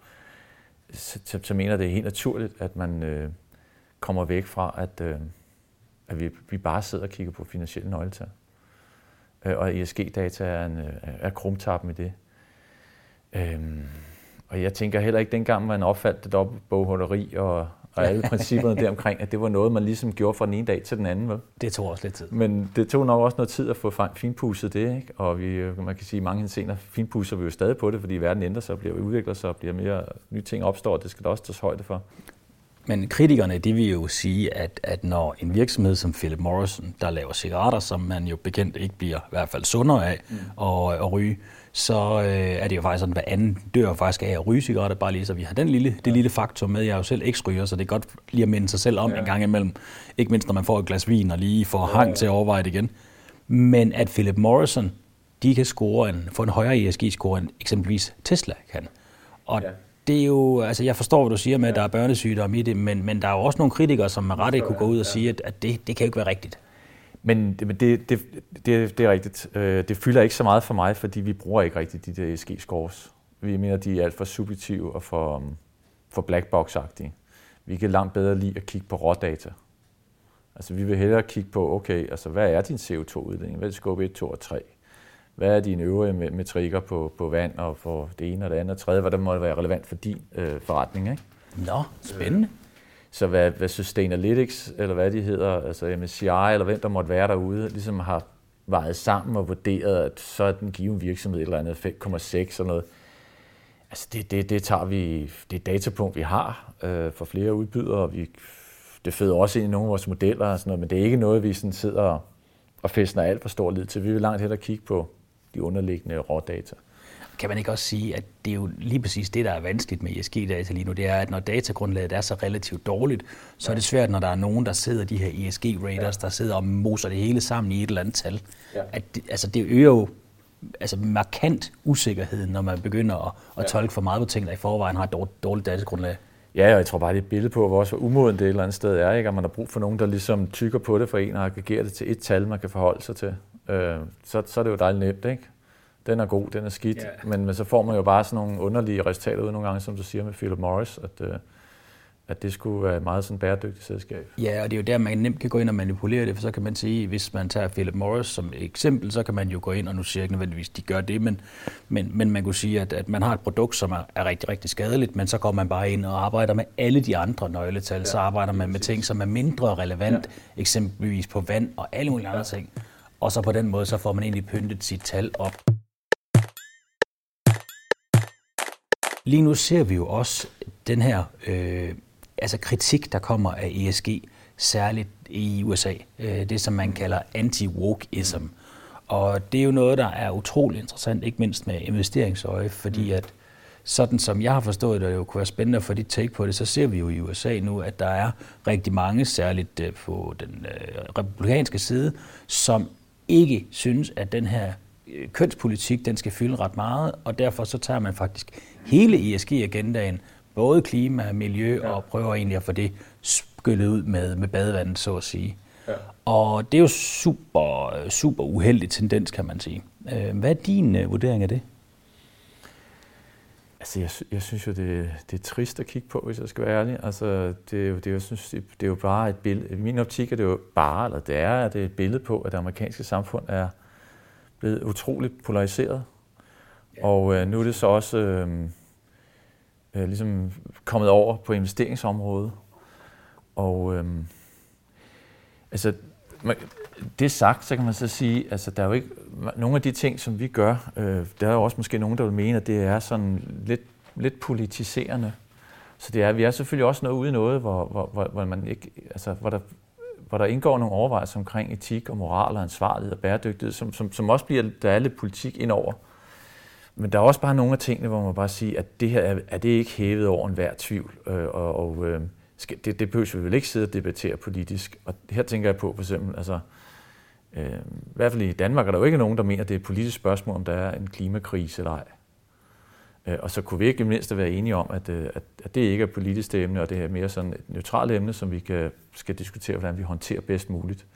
Så, så, så mener det er helt naturligt, at man øh, kommer væk fra, at, øh, at vi, vi bare sidder og kigger på finansielle nøgletal. Øh, og ESG-data er, en, øh, er krumtappen i det. Øh, og jeg tænker heller ikke, dengang man opfandt det dobbeltbogholderi og, og alle principperne deromkring, at det var noget, man ligesom gjorde fra den ene dag til den anden. Vel? Det tog også lidt tid. Men det tog nok også noget tid at få finpudset det, ikke? og vi, øh, man kan sige, at mange scener finpudser vi jo stadig på det, fordi verden ændrer sig, bliver udvikler sig, og bliver mere nye ting opstår, og det skal der også tages højde for. Men kritikerne, de vil jo sige, at, at når en virksomhed som Philip Morrison, der laver cigaretter, som man jo bekendt ikke bliver i hvert fald sundere af mm. at, at ryge, så øh, er det jo faktisk sådan, at hver anden dør faktisk af at ryge cigaretter, bare lige så vi har den lille, det lille faktum med. Jeg er jo selv eks-ryger, så det er godt lige at minde sig selv om ja. en gang imellem. Ikke mindst, når man får et glas vin og lige får ja, hang til at overveje det igen. Men at Philip Morrison, de kan score en, få en højere ESG-score end eksempelvis Tesla kan. Og ja. Det er jo, altså jeg forstår, hvad du siger med, at der er børnesygdomme i det, men, men der er jo også nogle kritikere, som med rette kunne gå ud og sige, at, at det, det kan jo ikke være rigtigt. Men det, det, det, det, det er rigtigt. Øh, det fylder ikke så meget for mig, fordi vi bruger ikke rigtig de der ESG-scores. Vi mener, de er alt for subjektive og for, um, for black box-agtige. Vi kan langt bedre lide at kigge på rådata. Altså, vi vil hellere kigge på, okay, altså, hvad er din CO2-udledning? Hvad er scope 1, 2 og 3? Hvad er dine øvrige metrikker på, på vand og for det ene og det andet og tredje? Hvad der må være relevant for din øh, forretning, ikke? Nå, spændende. Øh, så hvad, hvad Sustainalytics, eller hvad de hedder, altså MSCI, eller hvem der måtte være derude, ligesom har vejet sammen og vurderet, at så er den given virksomhed et eller andet 5,6 eller noget. Altså det, det, det tager vi, det er datapunkt, vi har øh, for flere udbydere, og vi, det føder også ind i nogle af vores modeller og sådan noget, men det er ikke noget, vi sådan sidder og fæstner alt for stor lid til. Vi vil langt hellere kigge på de underliggende rådata kan man ikke også sige, at det er jo lige præcis det, der er vanskeligt med ESG-data lige nu, det er, at når datagrundlaget er så relativt dårligt, så er det svært, når der er nogen, der sidder, de her ESG-raters, der sidder og moser det hele sammen i et eller andet tal. Ja. At det, altså det øger jo altså markant usikkerheden, når man begynder at, at tolke for meget på ting, der i forvejen har et dårligt, dårligt datagrundlag. Ja, og jeg tror bare, det er et billede på, hvor også umoden det et eller andet sted er, ikke? at man har brug for nogen, der ligesom tykker på det for en og aggregerer det til et tal, man kan forholde sig til. Øh, så, så er det jo dejligt nemt, ikke? den er god, den er skidt, yeah. men, men så får man jo bare sådan nogle underlige resultater ud nogle gange, som du siger med Philip Morris, at, øh, at det skulle være et meget sådan bæredygtigt selskab. Ja, og det er jo der, man nemt kan gå ind og manipulere det, for så kan man sige, hvis man tager Philip Morris som eksempel, så kan man jo gå ind, og nu siger jeg ikke nødvendigvis, de gør det, men, men, men man kunne sige, at, at man har et produkt, som er, er rigtig, rigtig skadeligt, men så går man bare ind og arbejder med alle de andre nøgletal, ja, så arbejder man med ting, som er mindre relevant, ja. eksempelvis på vand og alle mulige andre ting. Og så på den måde, så får man egentlig pyntet sit tal op. Lige nu ser vi jo også den her øh, altså kritik, der kommer af ESG, særligt i USA. Øh, det, som man kalder anti-wokeism. Og det er jo noget, der er utrolig interessant, ikke mindst med investeringsøje, fordi mm. at sådan som jeg har forstået det, og det jo kunne være spændende at få dit take på det, så ser vi jo i USA nu, at der er rigtig mange, særligt øh, på den øh, republikanske side, som ikke synes, at den her øh, kønspolitik, den skal fylde ret meget, og derfor så tager man faktisk hele ESG-agendaen, både klima, miljø, ja. og prøver egentlig at få det skyllet ud med, med badevandet, så at sige. Ja. Og det er jo super, super uheldig tendens, kan man sige. Øh, hvad er din uh, vurdering af det? Altså, jeg, jeg synes jo, det, det er trist at kigge på, hvis jeg skal være ærlig. Altså, det er jo, det er jo, synes, det er jo bare et billede. I min optik er det jo bare, eller det er, det er et billede på, at det amerikanske samfund er blevet utroligt polariseret. Ja. Og øh, nu er det så også øh, øh, ligesom kommet over på investeringsområdet. Og øh, altså, det sagt, så kan man så sige, altså der er jo ikke nogle af de ting, som vi gør, øh, der er jo også måske nogen, der vil mene, at det er sådan lidt, lidt politiserende. Så det er, vi er selvfølgelig også noget ude i noget, hvor, hvor, hvor, hvor, man ikke, altså, hvor, der, hvor der indgår nogle overvejelser omkring etik og moral og ansvarlighed og bæredygtighed, som, som, som også bliver, der er lidt politik indover. Men der er også bare nogle af tingene, hvor man bare siger, at det her er, er det ikke hævet over enhver tvivl. Øh, og og øh, det, det behøver vi vel ikke sidde og debattere politisk. Og her tænker jeg på for eksempel, altså, øh, i hvert fald i Danmark er der jo ikke nogen, der mener, at det er et politisk spørgsmål, om der er en klimakrise eller ej. Øh, og så kunne vi ikke mindst være enige om, at, øh, at, at det ikke er et politisk emne, og det er mere sådan et neutralt emne, som vi kan, skal diskutere, hvordan vi håndterer bedst muligt.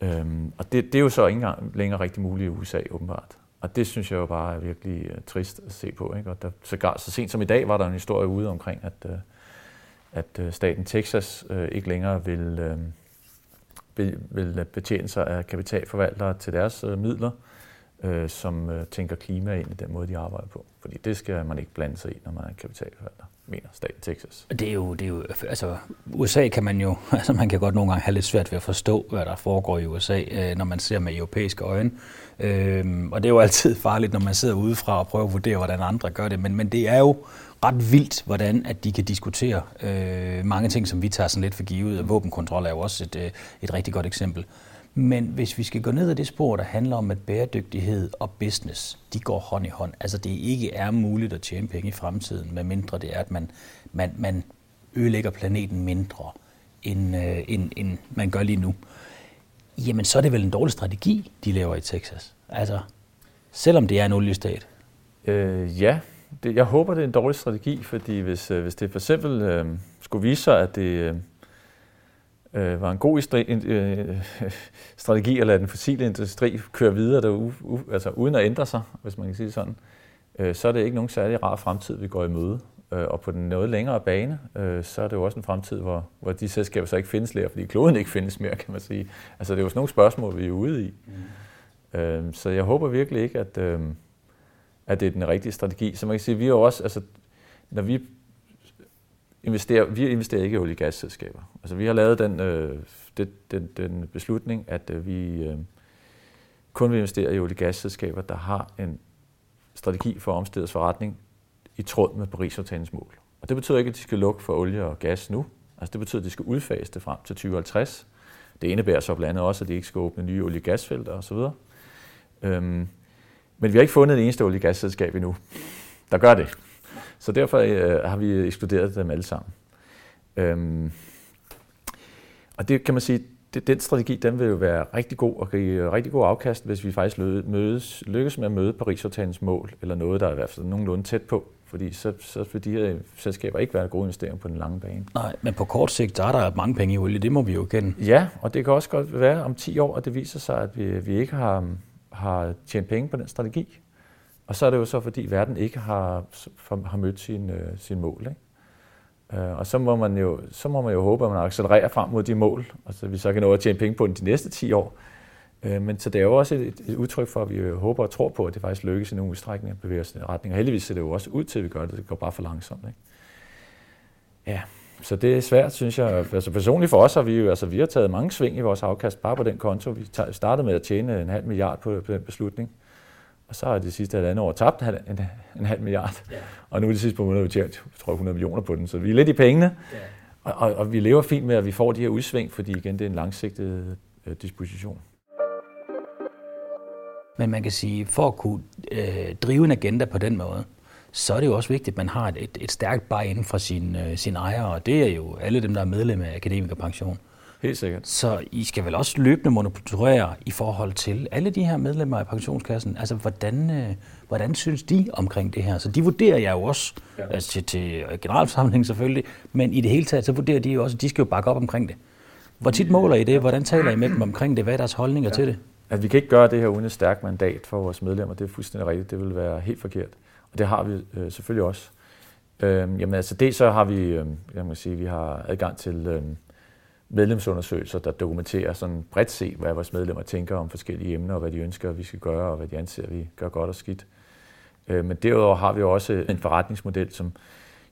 Øhm, og det, det er jo så ikke engang længere rigtig muligt i USA, åbenbart. Og det synes jeg jo bare er virkelig uh, trist at se på. Ikke? Og der, så, så sent som i dag var der en historie ude omkring, at, uh, at øh, staten Texas øh, ikke længere vil, øh, vil, betjene sig af kapitalforvaltere til deres midler, som tænker klima ind i den måde, de arbejder på. Fordi det skal man ikke blande sig i, når man er kapitalforvalter mener staten Texas. Det er jo, det er jo, altså USA kan man jo, <laughs> altså man kan godt nogle gange have lidt svært ved at forstå, hvad der foregår i USA, øh, når man ser med europæiske øjne. Øh, og det er jo altid <laughs> farligt, når man sidder udefra og prøver at vurdere, hvordan andre gør det. Men, men det er jo ret vildt, hvordan at de kan diskutere øh, mange ting, som vi tager sådan lidt for givet. Våbenkontrol er jo også et, øh, et rigtig godt eksempel. Men hvis vi skal gå ned ad det spor, der handler om, at bæredygtighed og business, de går hånd i hånd. Altså det ikke er muligt at tjene penge i fremtiden, medmindre det er, at man, man, man ødelægger planeten mindre, end, øh, end, end man gør lige nu jamen så er det vel en dårlig strategi, de laver i Texas. Altså, selvom det er en oliestat. Øh, ja, det, jeg håber, det er en dårlig strategi, fordi hvis, øh, hvis det for eksempel øh, skulle vise sig, at det øh, øh var en god øh, <laughs> strategi at lade den fossile industri køre videre der, u, u, altså uden at ændre sig, hvis man kan sige sådan, øh, så er det ikke nogen særlig rar fremtid, vi går i møde. Øh, og på den noget længere bane, øh, så er det jo også en fremtid, hvor, hvor de selskaber så ikke findes længere, fordi kloden ikke findes mere, kan man sige. Altså det er jo sådan nogle spørgsmål, vi er ude i. Mm. Øh, så jeg håber virkelig ikke, at, at det er den rigtige strategi. Så man kan sige, vi er jo også, altså når vi investerer, vi investerer ikke i olie- og gasselskaber. Altså vi har lavet den, øh, den, den, den beslutning, at øh, vi øh, kun vil investere i olie- og gasselskaber, der har en strategi for omstillets forretning, i tråd med Paris-aftalens mål. Og det betyder ikke, at de skal lukke for olie og gas nu. Altså det betyder, at de skal udfase det frem til 2050. Det indebærer så blandt andet også, at de ikke skal åbne nye olie- og gasfelter osv. Øhm, men vi har ikke fundet det eneste olie- og gasselskab endnu, der gør det. Så derfor øh, har vi ekskluderet dem alle sammen. Øhm, og det kan man sige, det, den strategi, den vil jo være rigtig god og give rigtig god afkast, hvis vi faktisk mødes, lykkes med at møde Paris-aftalens mål, eller noget, der er i hvert fald nogenlunde tæt på. Fordi så, så vil de her selskaber ikke være gode investeringer på den lange bane. Nej, men på kort sigt, der er der mange penge i olie, det må vi jo kende. Ja, og det kan også godt være om 10 år, at det viser sig, at vi, vi ikke har, har tjent penge på den strategi. Og så er det jo så, fordi verden ikke har, har mødt sin, øh, sin mål. Ikke? Øh, og så må, man jo, så må man jo håbe, at man accelererer frem mod de mål, og så vi så kan nå at tjene penge på den de næste 10 år. Øh, men så det er jo også et, et udtryk for, at vi håber og tror på, at det faktisk lykkes i nogle udstrækninger at bevæge os i den retning. Og heldigvis ser det jo også ud til, at vi gør det. Det går bare for langsomt. Ikke? Ja, så det er svært, synes jeg. Altså personligt for os har vi jo, altså vi har taget mange sving i vores afkast bare på den konto. Vi startede med at tjene en halv milliard på, på den beslutning. Og så har det sidste halvandet år tabt en, en, en halv milliard. Ja. Og nu er det sidste på måneder, vi tjent, jeg tror 100 millioner på den. Så vi er lidt i pengene. Ja. Og, og, og, vi lever fint med, at vi får de her udsving, fordi igen, det er en langsigtet øh, disposition. Men man kan sige, for at kunne øh, drive en agenda på den måde, så er det jo også vigtigt, at man har et, et, et stærkt bare inden for sin, øh, sin ejere, og det er jo alle dem, der er medlem af Akademikerpension. Helt sikkert. Så I skal vel også løbende monitorere i forhold til alle de her medlemmer af pensionskassen. Altså, hvordan, øh, hvordan synes de omkring det her? Så de vurderer jeg jo også, ja. altså til, til generalforsamlingen selvfølgelig, men i det hele taget, så vurderer de jo også, at de skal jo bakke op omkring det. Hvor tit måler I det? Hvordan taler I med dem omkring det? Hvad er deres holdninger ja. til det? At vi kan ikke gøre det her uden et stærkt mandat for vores medlemmer. Det er fuldstændig rigtigt. Det vil være helt forkert. Og det har vi øh, selvfølgelig også. Øh, jamen altså det så har vi, øh, jeg må sige, vi har adgang til øh, medlemsundersøgelser, der dokumenterer sådan bredt set, hvad vores medlemmer tænker om forskellige emner, og hvad de ønsker, at vi skal gøre, og hvad de anser, at vi gør godt og skidt. Øh, men derudover har vi også en forretningsmodel, som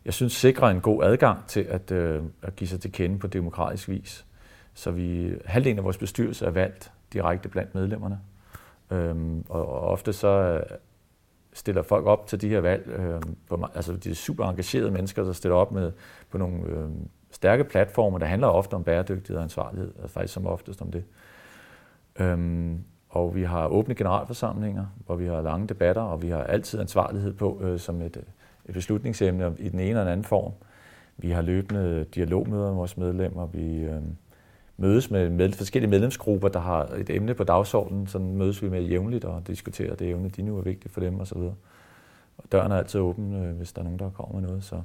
jeg synes sikrer en god adgang til at, øh, at give sig til kende på demokratisk vis. Så vi, halvdelen af vores bestyrelse er valgt direkte blandt medlemmerne. Øhm, og, og ofte så øh, stiller folk op til de her valg, øhm, på, altså de super engagerede mennesker, der stiller op med på nogle øhm, stærke platforme, der handler ofte om bæredygtighed og ansvarlighed, altså faktisk som oftest om det. Øhm, og vi har åbne generalforsamlinger, hvor vi har lange debatter, og vi har altid ansvarlighed på øh, som et, øh, et beslutningsemne i den ene eller anden form. Vi har løbende dialogmøder med vores medlemmer, vi øh, mødes med, med forskellige medlemsgrupper, der har et emne på dagsordenen, så mødes vi med jævnligt og diskuterer det emne, de nu er vigtigt for dem osv. Og døren er altid åben, øh, hvis der er nogen, der kommer med noget. Så.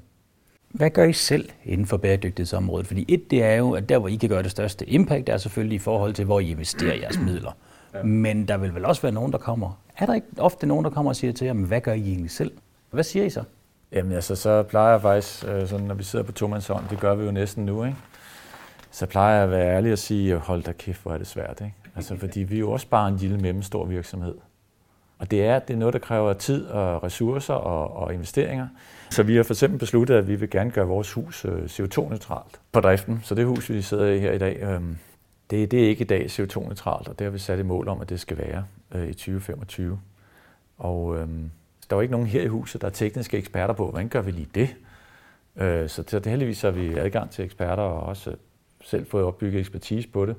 Hvad gør I selv inden for bæredygtighedsområdet? Fordi et, det er jo, at der, hvor I kan gøre det største impact, er selvfølgelig i forhold til, hvor I investerer jeres midler. Ja. Men der vil vel også være nogen, der kommer. Er der ikke ofte nogen, der kommer og siger til jer, hvad gør I egentlig selv? Hvad siger I så? Jamen altså, så plejer jeg faktisk, øh, sådan, når vi sidder på tomandshånd, det gør vi jo næsten nu, ikke? så plejer jeg at være ærlig og sige, hold da kæft, hvor er det svært. Ikke? Altså, fordi vi er jo også bare en lille mellemstor virksomhed. Og det er, det er noget, der kræver tid og ressourcer og, og investeringer. Så vi har for eksempel besluttet, at vi vil gerne gøre vores hus øh, CO2-neutralt på driften. Så det hus, vi sidder i her i dag, øhm, det, det er ikke i dag CO2-neutralt, og det har vi sat et mål om, at det skal være øh, i 2025. Og øhm, der er ikke nogen her i huset, der er tekniske eksperter på, hvordan gør vi lige det? Øh, så det, heldigvis har vi adgang til eksperter og også selv fået opbygget ekspertise på det.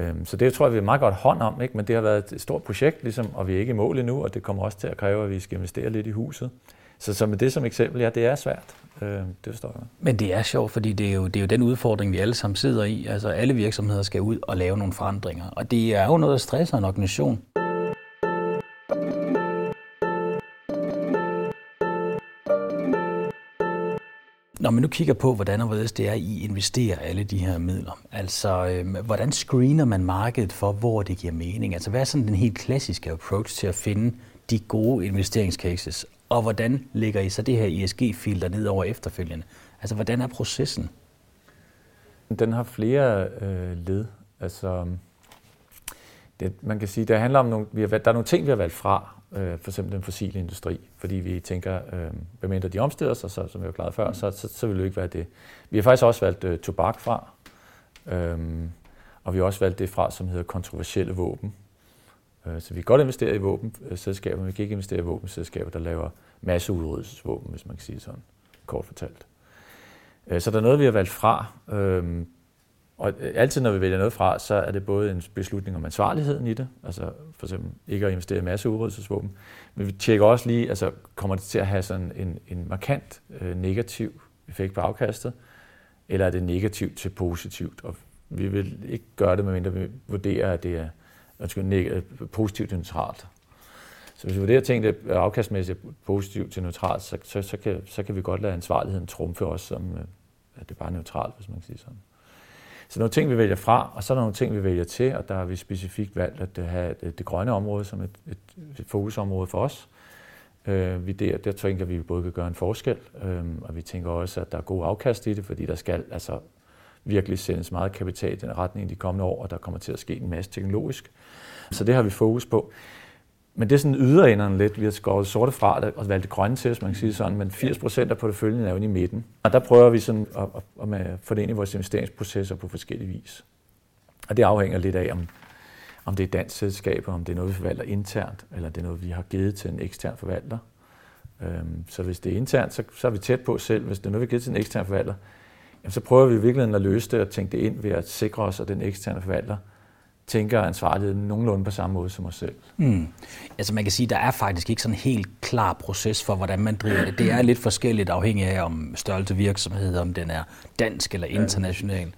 Øhm, så det tror jeg, vi er meget godt hånd om, ikke? men det har været et stort projekt, ligesom, og vi er ikke i mål endnu, og det kommer også til at kræve, at vi skal investere lidt i huset. Så, så med det som eksempel, ja, det er svært. Øh, det forstår jeg. Men det er sjovt, fordi det er, jo, det er jo den udfordring, vi alle sammen sidder i. Altså alle virksomheder skal ud og lave nogle forandringer, og det er jo noget, der stresser en organisation. Når man nu kigger på, hvordan og hvorledes det er, I investerer alle de her midler, altså øh, hvordan screener man markedet for, hvor det giver mening? Altså hvad er sådan den helt klassiske approach til at finde de gode investeringscases, og hvordan lægger I så det her ESG-filter ned over efterfølgende? Altså hvordan er processen? Den har flere øh, led. Altså, det, man kan sige, det handler om nogle, vi har, der er nogle ting, vi har valgt fra, øh, for eksempel den fossile industri, fordi vi tænker, øh, medmindre de omstiller sig, så, som jeg var klaret før, så, så, så vil det jo ikke være det. Vi har faktisk også valgt øh, tobak fra, øh, og vi har også valgt det fra, som hedder kontroversielle våben. Øh, så vi kan godt investere i våbenselskaber, men vi kan ikke investere i våbenselskaber, der laver masseudryddelsesvåben, hvis man kan sige sådan, kort fortalt. Øh, så der er noget, vi har valgt fra, øhm, og altid, når vi vælger noget fra, så er det både en beslutning om ansvarligheden i det, altså for eksempel ikke at investere i masse udryddelsesvåben, men vi tjekker også lige, altså kommer det til at have sådan en, en markant øh, negativ effekt på afkastet, eller er det negativt til positivt? Og vi vil ikke gøre det, medmindre vi vurderer, at det er undskyld, øh, positivt til neutralt. Så hvis vi vurderer tingene afkastmæssigt positivt til neutralt, så, så, så, kan, så kan vi godt lade ansvarligheden trumfe os, som øh, at det bare er neutralt, hvis man kan sige sådan. Så nogle ting, vi vælger fra, og så er der nogle ting, vi vælger til, og der har vi specifikt valgt at have det grønne område som et, et, et fokusområde for os. Øh, vi der, der tænker vi, at vi både kan gøre en forskel, øh, og vi tænker også, at der er god afkast i det, fordi der skal altså virkelig sendes meget kapital i den retning i de kommende år, og der kommer til at ske en masse teknologisk. Så det har vi fokus på. Men det er sådan yderenderne lidt. Vi har skåret sorte fra det og valgt det grønne til, hvis man kan sige sådan, men 80 procent af porteføljen er jo i midten. Og der prøver vi sådan at, at, at få det ind i vores investeringsprocesser på forskellige vis. Og det afhænger lidt af, om, om det er dansk selskab, om det er noget, vi forvalter internt, eller det er noget, vi har givet til en ekstern forvalter. Øhm, så hvis det er internt, så, så er vi tæt på selv. Hvis det er noget, vi har givet til en ekstern forvalter, jamen, så prøver vi i virkeligheden at løse det og tænke det ind ved at sikre os, at den eksterne forvalter tænker ansvarlighed nogenlunde på samme måde som os selv. Mm. Altså man kan sige, at der er faktisk ikke sådan en helt klar proces for, hvordan man driver det. Det er lidt forskelligt afhængig af, om størrelse virksomhed, om den er dansk eller international.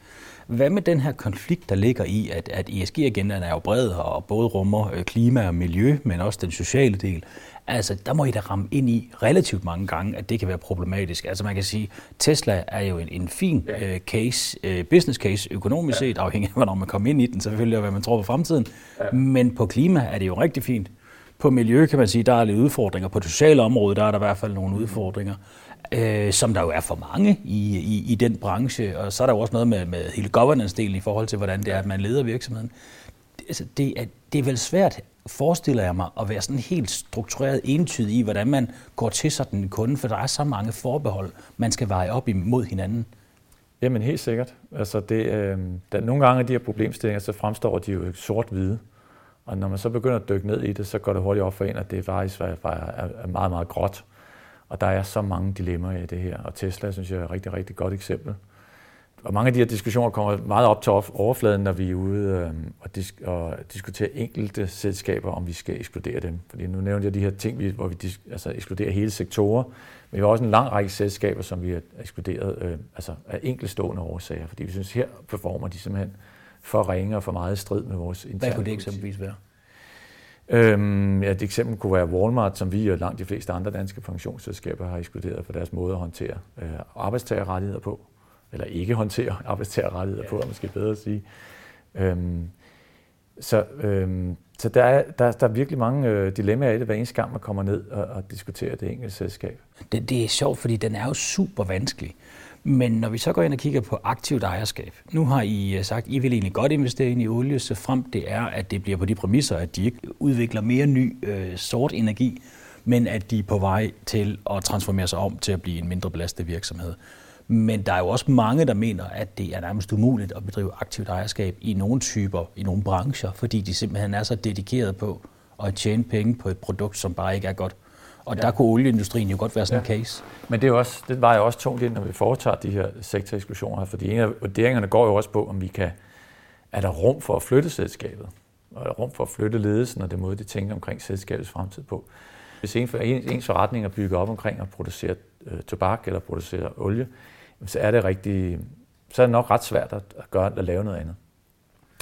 Hvad med den her konflikt, der ligger i, at, at ESG-agendaen er jo bred og både rummer øh, klima og miljø, men også den sociale del. Altså, der må I da ramme ind i relativt mange gange, at det kan være problematisk. Altså, man kan sige, Tesla er jo en, en fin ja. uh, case, uh, business case økonomisk ja. set, afhængig af, hvornår man kommer ind i den, selvfølgelig, og hvad man tror på fremtiden. Ja. Men på klima er det jo rigtig fint. På miljø kan man sige, der er lidt udfordringer. På det sociale område, der er der i hvert fald nogle udfordringer, øh, som der jo er for mange i, i, i den branche. Og så er der jo også noget med, med hele governance-delen i forhold til, hvordan det er, at man leder virksomheden. Altså, det, er, det er vel svært forestiller jeg mig at være sådan helt struktureret entydig i, hvordan man går til sådan en kunde, for der er så mange forbehold, man skal veje op imod hinanden. Jamen helt sikkert. Altså det, øh, der, nogle gange af de her problemstillinger, så fremstår de jo sort-hvide. Og når man så begynder at dykke ned i det, så går det hurtigt op for en, at det faktisk er, er, er meget, meget gråt. Og der er så mange dilemmaer i det her. Og Tesla, synes jeg, er et rigtig, rigtig godt eksempel. Og mange af de her diskussioner kommer meget op til overfladen, når vi er ude øh, og, disk- og diskutere enkelte selskaber, om vi skal ekskludere dem. Fordi nu nævnte jeg de her ting, hvor vi dis- altså ekskluderer hele sektorer. Men vi har også en lang række selskaber, som vi har ekskluderet øh, altså af enkeltstående årsager. Fordi vi synes, her performer de simpelthen for ringe og for meget strid med vores interne Hvad kunne det eksempelvis være? Øhm, ja, et eksempel kunne være Walmart, som vi og langt de fleste andre danske pensionsselskaber har ekskluderet for deres måde at håndtere øh, arbejdstagerrettigheder på eller ikke håndtere arbejdstagerrettigheder på, er måske bedre at sige. Øhm, så øhm, så der, er, der, der er virkelig mange øh, dilemmaer i det, hver eneste gang man kommer ned og, og diskuterer det enkelte selskab. Det, det er sjovt, fordi den er jo super vanskelig. Men når vi så går ind og kigger på aktivt ejerskab, nu har I øh, sagt, at I vil egentlig godt investere ind i olie, så frem det er, at det bliver på de præmisser, at de ikke udvikler mere ny øh, sort energi, men at de er på vej til at transformere sig om til at blive en mindre belastet virksomhed. Men der er jo også mange, der mener, at det er nærmest umuligt at bedrive aktivt ejerskab i nogle typer, i nogle brancher, fordi de simpelthen er så dedikeret på at tjene penge på et produkt, som bare ikke er godt. Og ja. der kunne olieindustrien jo godt være sådan ja. en case. Men det, er også, det var jo også tungt ind, når vi foretager de her sektoreksklusioner, fordi en af vurderingerne går jo også på, om vi kan, er der rum for at flytte selskabet, og er der rum for at flytte ledelsen og det måde, de tænker omkring selskabets fremtid på. Hvis en, ens forretning er bygget op omkring at producere øh, tobak eller producere olie, så er det rigtig, så er det nok ret svært at, at gøre at lave noget andet.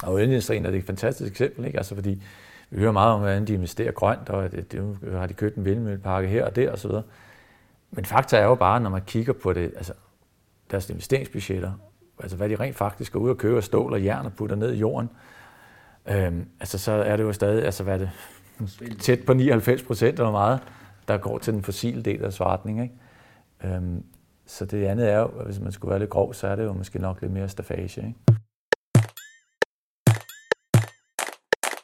Og olieindustrien er det et fantastisk eksempel, ikke? Altså fordi vi hører meget om, hvordan de investerer grønt, og det, det, har de købt en vindmøllepakke her og der osv. Men fakta er jo bare, når man kigger på det, altså deres investeringsbudgetter, altså hvad de rent faktisk går ud og køber stål og jern og putter ned i jorden, øhm, altså så er det jo stadig, altså hvad er det, tæt på 99 procent eller meget, der går til den fossile del af svartning. Ikke? Øhm, så det andet er jo, hvis man skulle være lidt grov, så er det jo måske nok lidt mere stafage. Ikke?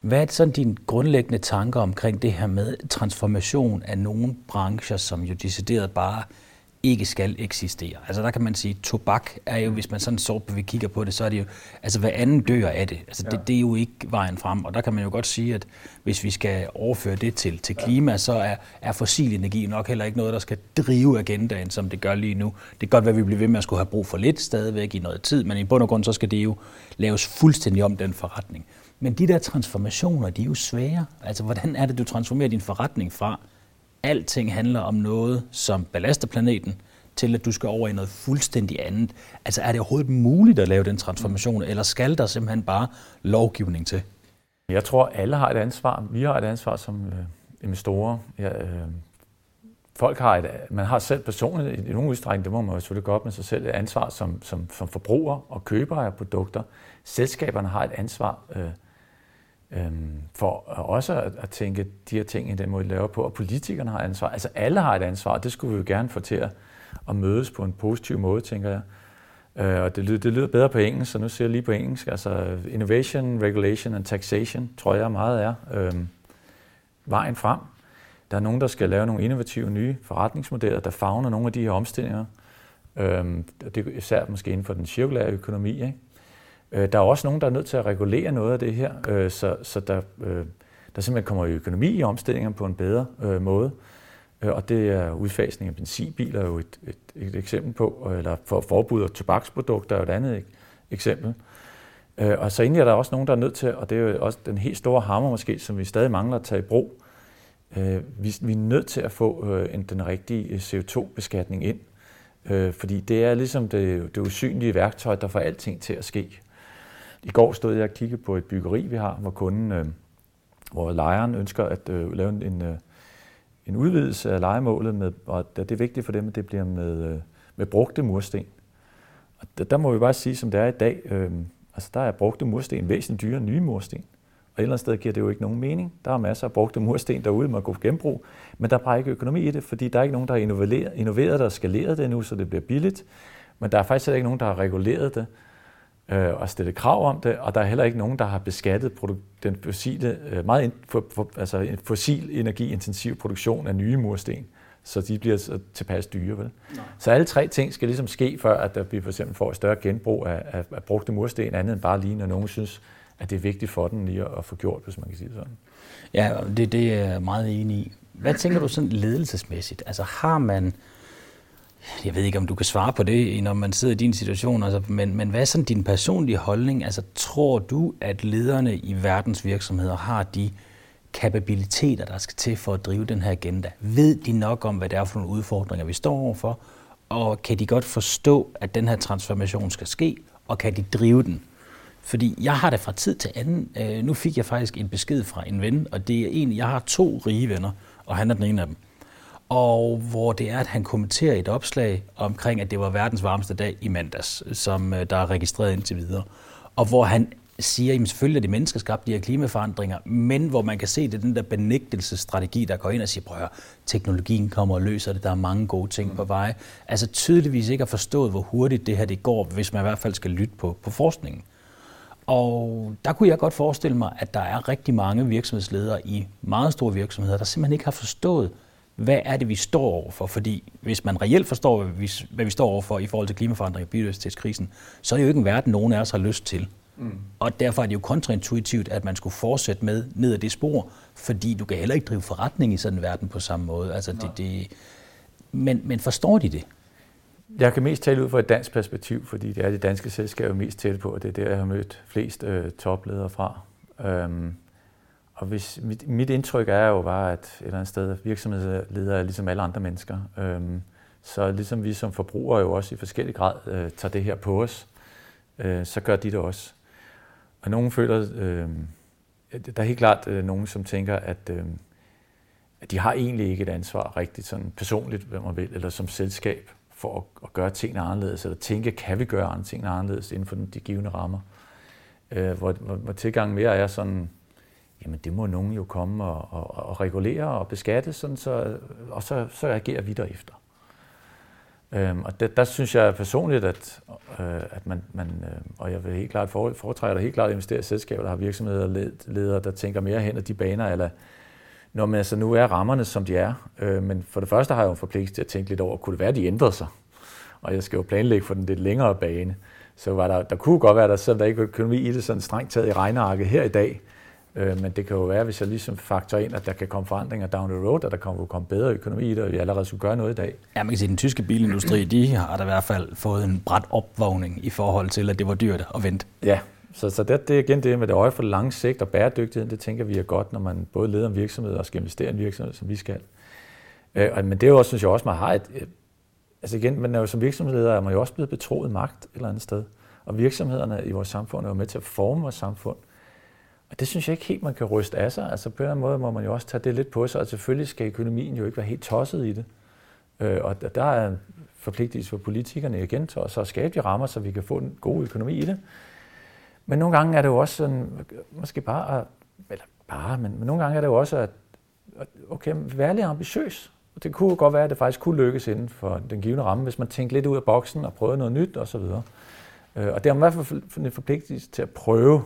Hvad er sådan dine grundlæggende tanker omkring det her med transformation af nogle brancher, som jo decideret bare ikke skal eksistere. Altså der kan man sige, tobak er jo, hvis man sådan så vi kigger på det, så er det jo, altså hvad anden dør af det. Altså ja. det, det er jo ikke vejen frem, og der kan man jo godt sige, at hvis vi skal overføre det til, til klima, ja. så er, er fossil energi nok heller ikke noget, der skal drive agendaen, som det gør lige nu. Det kan godt være, at vi bliver ved med at skulle have brug for lidt stadigvæk i noget tid, men i bund og grund, så skal det jo laves fuldstændig om den forretning. Men de der transformationer, de er jo svære. Altså hvordan er det, du transformerer din forretning fra alting handler om noget, som belaster planeten, til at du skal over i noget fuldstændig andet. Altså er det overhovedet muligt at lave den transformation, eller skal der simpelthen bare lovgivning til? Jeg tror, alle har et ansvar. Vi har et ansvar som øh, investorer. Ja, øh, folk har et, man har selv personligt, i nogen udstrækning, det må man jo selvfølgelig godt med sig selv, et ansvar som, som, som forbruger og køber af produkter. Selskaberne har et ansvar øh, Øhm, for også at, at tænke de her ting i den måde, de laver på. Og politikerne har ansvar. Altså alle har et ansvar, og det skulle vi jo gerne få til at, at mødes på en positiv måde, tænker jeg. Øh, og det lyder, det lyder bedre på engelsk, så nu siger jeg lige på engelsk. Altså innovation, regulation and taxation, tror jeg meget er øhm, vejen frem. Der er nogen, der skal lave nogle innovative nye forretningsmodeller, der fagner nogle af de her omstillinger. Øhm, det er især måske inden for den cirkulære økonomi. Ikke? Øh, der er også nogen, der er nødt til at regulere noget af det her, øh, så, så der, øh, der simpelthen kommer økonomi i omstillingen på en bedre øh, måde. Øh, og det er udfasning af benzinbiler er jo et, et, et eksempel på, eller for forbud af tobaksprodukter er jo et andet eksempel. Øh, og så egentlig er der også nogen, der er nødt til, og det er jo også den helt store hammer måske, som vi stadig mangler at tage i brug. Øh, vi, vi er nødt til at få øh, en, den rigtige øh, CO2-beskatning ind, øh, fordi det er ligesom det, det usynlige værktøj, der får alting til at ske. I går stod jeg og kiggede på et byggeri, vi har, hvor kunden, øh, hvor lejeren ønsker at øh, lave en, en øh, en udvidelse af legemålet, med, og det er vigtigt for dem, at det bliver med, øh, med brugte mursten. Og der, der må vi bare sige, som det er i dag, øh, altså der er brugte mursten væsentligt dyrere end nye mursten. Og et eller andet sted giver det jo ikke nogen mening. Der er masser af brugte mursten derude, man kan genbrug, men der er bare ikke økonomi i det, fordi der er ikke nogen, der har innoveret, innoveret og skaleret det nu, så det bliver billigt. Men der er faktisk ikke nogen, der har reguleret det øh, og stillet krav om det, og der er heller ikke nogen, der har beskattet den fossile, øh, meget for, for, altså en fossil energiintensiv produktion af nye mursten, så de bliver så tilpas dyre. Vel? Nej. Så alle tre ting skal ligesom ske, før at der bliver for eksempel får et større genbrug af, af, af brugte mursten, andet end bare lige, når nogen synes, at det er vigtigt for den lige at få gjort, hvis man kan sige det sådan. Ja, det, det er jeg meget enig i. Hvad tænker du sådan ledelsesmæssigt? Altså har man jeg ved ikke, om du kan svare på det, når man sidder i din situation, altså, men, men hvad er sådan din personlige holdning? Altså, tror du, at lederne i verdens virksomheder har de kapabiliteter, der skal til for at drive den her agenda? Ved de nok om, hvad det er for nogle udfordringer, vi står overfor? Og kan de godt forstå, at den her transformation skal ske, og kan de drive den? Fordi jeg har det fra tid til anden. Øh, nu fik jeg faktisk en besked fra en ven, og det er en, jeg har to rige venner, og han er den ene af dem og hvor det er, at han kommenterer et opslag omkring, at det var verdens varmeste dag i mandags, som øh, der er registreret indtil videre. Og hvor han siger, at selvfølgelig er det menneskeskabt, de her klimaforandringer, men hvor man kan se, det er den der benægtelsesstrategi, der går ind og siger, prøv at teknologien kommer og løser det, der er mange gode ting på vej. Altså tydeligvis ikke har forstået, hvor hurtigt det her det går, hvis man i hvert fald skal lytte på, på forskningen. Og der kunne jeg godt forestille mig, at der er rigtig mange virksomhedsledere i meget store virksomheder, der simpelthen ikke har forstået, hvad er det, vi står overfor? Fordi hvis man reelt forstår, hvad vi, hvad vi står overfor i forhold til klimaforandring og biodiversitetskrisen, så er det jo ikke en verden, nogen af os har lyst til. Mm. Og derfor er det jo kontraintuitivt, at man skulle fortsætte med ned ad det spor, fordi du kan heller ikke drive forretning i sådan en verden på samme måde. Altså det, det, men, men forstår de det? Jeg kan mest tale ud fra et dansk perspektiv, fordi det er det danske selskab mest tæt på, og det er der, jeg har mødt flest øh, topledere fra. Øhm, og hvis, mit, mit indtryk er jo bare, at et eller andet sted virksomhedsledere er ligesom alle andre mennesker. Øhm, så ligesom vi som forbrugere jo også i forskellig grad øh, tager det her på os, øh, så gør de det også. Og nogen føler, øh, der er helt klart øh, nogen, som tænker, at, øh, at de har egentlig ikke et ansvar rigtigt sådan personligt, hvad man vil, eller som selskab for at, at gøre tingene anderledes, eller tænke, kan vi gøre andre ting anderledes inden for de givende rammer. Øh, hvor, hvor, hvor tilgangen mere er sådan, jamen det må nogen jo komme og, og, og regulere og beskatte, sådan så, og så, så reagerer vi derefter. Øhm, og det, der synes jeg personligt, at, øh, at man, man øh, og jeg vil helt klart foretrække helt klart investere i selskaber, der har virksomheder og ledere, der tænker mere hen ad de baner, eller når man altså nu er rammerne, som de er. Øh, men for det første har jeg jo en forpligtelse til at tænke lidt over, kunne det være, at de ændrede sig? Og jeg skal jo planlægge for den lidt længere bane. Så var der, der kunne godt være, der, selvom der ikke er økonomi i det, sådan strengt taget i regnearket her i dag, Øh, men det kan jo være, hvis jeg ligesom faktorer ind, at der kan komme forandringer down the road, at der kan komme bedre økonomi i det, og vi allerede skulle gøre noget i dag. Ja, man kan sige, at den tyske bilindustri, de har da i hvert fald fået en bræt opvågning i forhold til, at det var dyrt at vente. Ja, så, så det, det er igen det med det øje for lang sigt og bæredygtighed, det tænker vi er godt, når man både leder en virksomhed og skal investere i en virksomhed, som vi skal. Øh, men det er jo også, synes jeg også, man har et, altså igen, men jo som virksomhedsleder er man jo også blevet betroet magt et eller andet sted. Og virksomhederne i vores samfund er jo med til at forme vores samfund. Og det synes jeg ikke helt, man kan ryste af sig. Altså på en eller anden måde må man jo også tage det lidt på sig, og selvfølgelig skal økonomien jo ikke være helt tosset i det. Øh, og der er en forpligtelse for politikerne igen til at skabe de rammer, så vi kan få en god økonomi i det. Men nogle gange er det jo også sådan, måske bare at eller bare, men, men nogle gange er det jo også, at okay, vær lidt ambitiøs. Det kunne godt være, at det faktisk kunne lykkes inden for den givende ramme, hvis man tænkte lidt ud af boksen og prøvede noget nyt osv. Og, øh, og det er i hvert fald en forpligtelse til at prøve.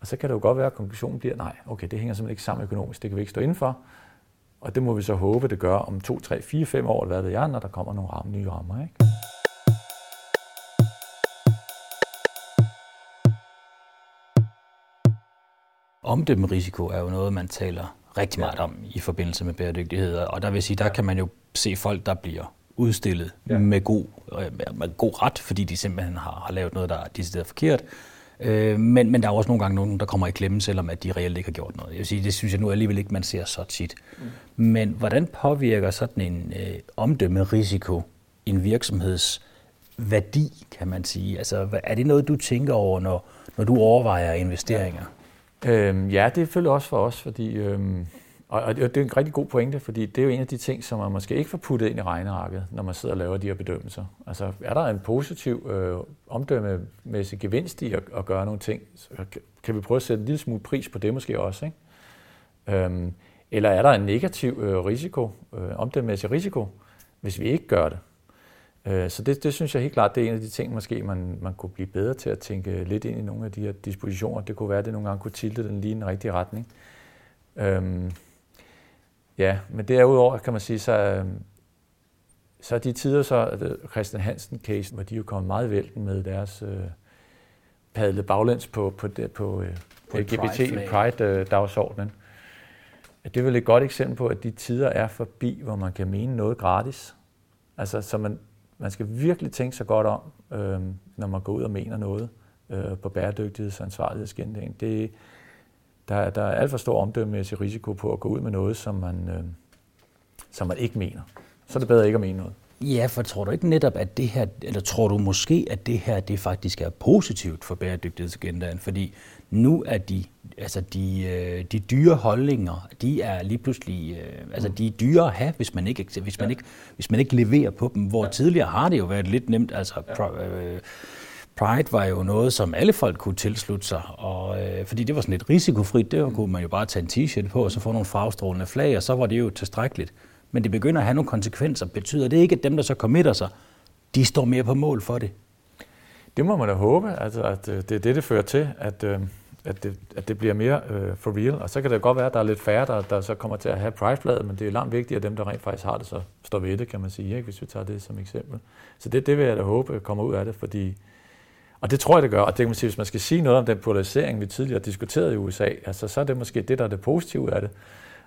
Og så kan det jo godt være, at konklusionen bliver, nej, okay, det hænger simpelthen ikke sammen økonomisk, det kan vi ikke stå indenfor. Og det må vi så håbe, det gør om 2, 3, 4, 5 år, eller hvad ved jeg, når der kommer nogle ramme, nye rammer. Ikke? Omdømmerisiko er jo noget, man taler rigtig meget om i forbindelse med bæredygtighed, og der vil sige, der kan man jo se folk, der bliver udstillet ja. med, god, øh, med god ret, fordi de simpelthen har, har lavet noget, der er decideret forkert. Øh, men, men der er også nogle gange nogen, der kommer i klemme, selvom at de reelt ikke har gjort noget. Jeg vil sige, det synes jeg nu alligevel ikke, man ser så tit. Mm. Men hvordan påvirker sådan en øh, omdømmerisiko en virksomheds værdi, kan man sige? Altså, er det noget, du tænker over, når, når du overvejer investeringer? Ja, øhm, ja det er selvfølgelig også for os, fordi øhm, og, og det er en rigtig god pointe, fordi det er jo en af de ting, som man måske ikke får puttet ind i regnearket, når man sidder og laver de her bedømmelser. Altså, er der en positiv øh, omdømmemæssig gevinst i at, at gøre nogle ting, så kan vi prøve at sætte en lille smule pris på det måske også, ikke? Øhm, eller er der en negativ øh, risiko, øh, omdømmemæssig risiko, hvis vi ikke gør det? Øh, så det, det synes jeg helt klart, det er en af de ting, måske man, man kunne blive bedre til at tænke lidt ind i nogle af de her dispositioner. Det kunne være, at det nogle gange kunne tilte den lige i den rigtige retning. Øhm, Ja, men derudover kan man sige, så, så er de tider, så Christian Hansen-case, hvor de jo kom meget vælten med deres øh, padlet baglæns på, på, på, på, øh, på LGBT-Pride-dagsordenen. Det er vel et godt eksempel på, at de tider er forbi, hvor man kan mene noget gratis. Altså, så man, man skal virkelig tænke sig godt om, øh, når man går ud og mener noget øh, på bæredygtigheds- og ansvarlighedsgendagen. Det, der, der er alt for stor omdømmemæssig risiko på at gå ud med noget, som man, øh, som man ikke mener. Så er det bedre ikke at mene noget. Ja, for tror du ikke netop, at det her, eller tror du måske, at det her, det faktisk er positivt for bæredygtighedsagendaen? Fordi nu er de, altså de, øh, de dyre holdninger, de er lige pludselig, øh, altså de er dyre at have, hvis man ikke, hvis man ikke, hvis man ikke leverer på dem. Hvor ja. tidligere har det jo været lidt nemt, altså ja. øh, Pride var jo noget, som alle folk kunne tilslutte sig, og, øh, fordi det var sådan lidt risikofrit. Det var, kunne man jo bare tage en t-shirt på, og så få nogle farvestrålende flag, og så var det jo tilstrækkeligt. Men det begynder at have nogle konsekvenser. Betyder det ikke, at dem, der så committer sig, de står mere på mål for det? Det må man da håbe, altså, at øh, det er det, det fører til, at, øh, at, det, at det bliver mere uh, for real. Og så kan det godt være, at der er lidt færre, der, der så kommer til at have pride men det er langt vigtigere, at dem, der rent faktisk har det, så står ved det, kan man sige, ikke? hvis vi tager det som eksempel. Så det, det vil jeg da håbe kommer ud af det, fordi og det tror jeg, det gør. Og det kan man sige, hvis man skal sige noget om den polarisering, vi tidligere diskuterede i USA, altså, så er det måske det, der er det positive af det.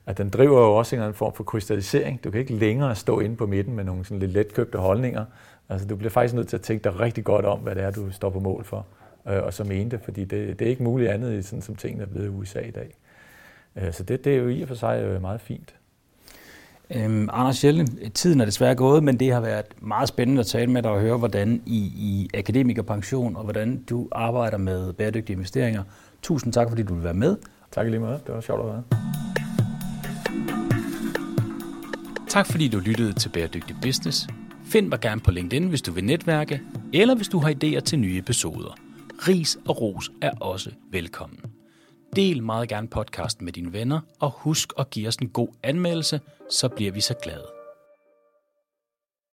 At den driver jo også en eller anden form for krystallisering. Du kan ikke længere stå inde på midten med nogle sådan lidt letkøbte holdninger. Altså, du bliver faktisk nødt til at tænke dig rigtig godt om, hvad det er, du står på mål for. Øh, og så mene det, fordi det, det er ikke muligt andet, i sådan, som tingene er blevet i USA i dag. Øh, så det, det er jo i og for sig øh, meget fint. Øhm, Anders Schelle, tiden er desværre gået, men det har været meget spændende at tale med dig og høre, hvordan I, i akademikerpension og hvordan du arbejder med bæredygtige investeringer. Tusind tak, fordi du vil være med. Tak lige meget. Det var sjovt at være. Tak fordi du lyttede til Bæredygtig Business. Find mig gerne på LinkedIn, hvis du vil netværke, eller hvis du har idéer til nye episoder. Ris og ros er også velkommen. Del meget gerne podcasten med dine venner, og husk at give os en god anmeldelse, så bliver vi så glade.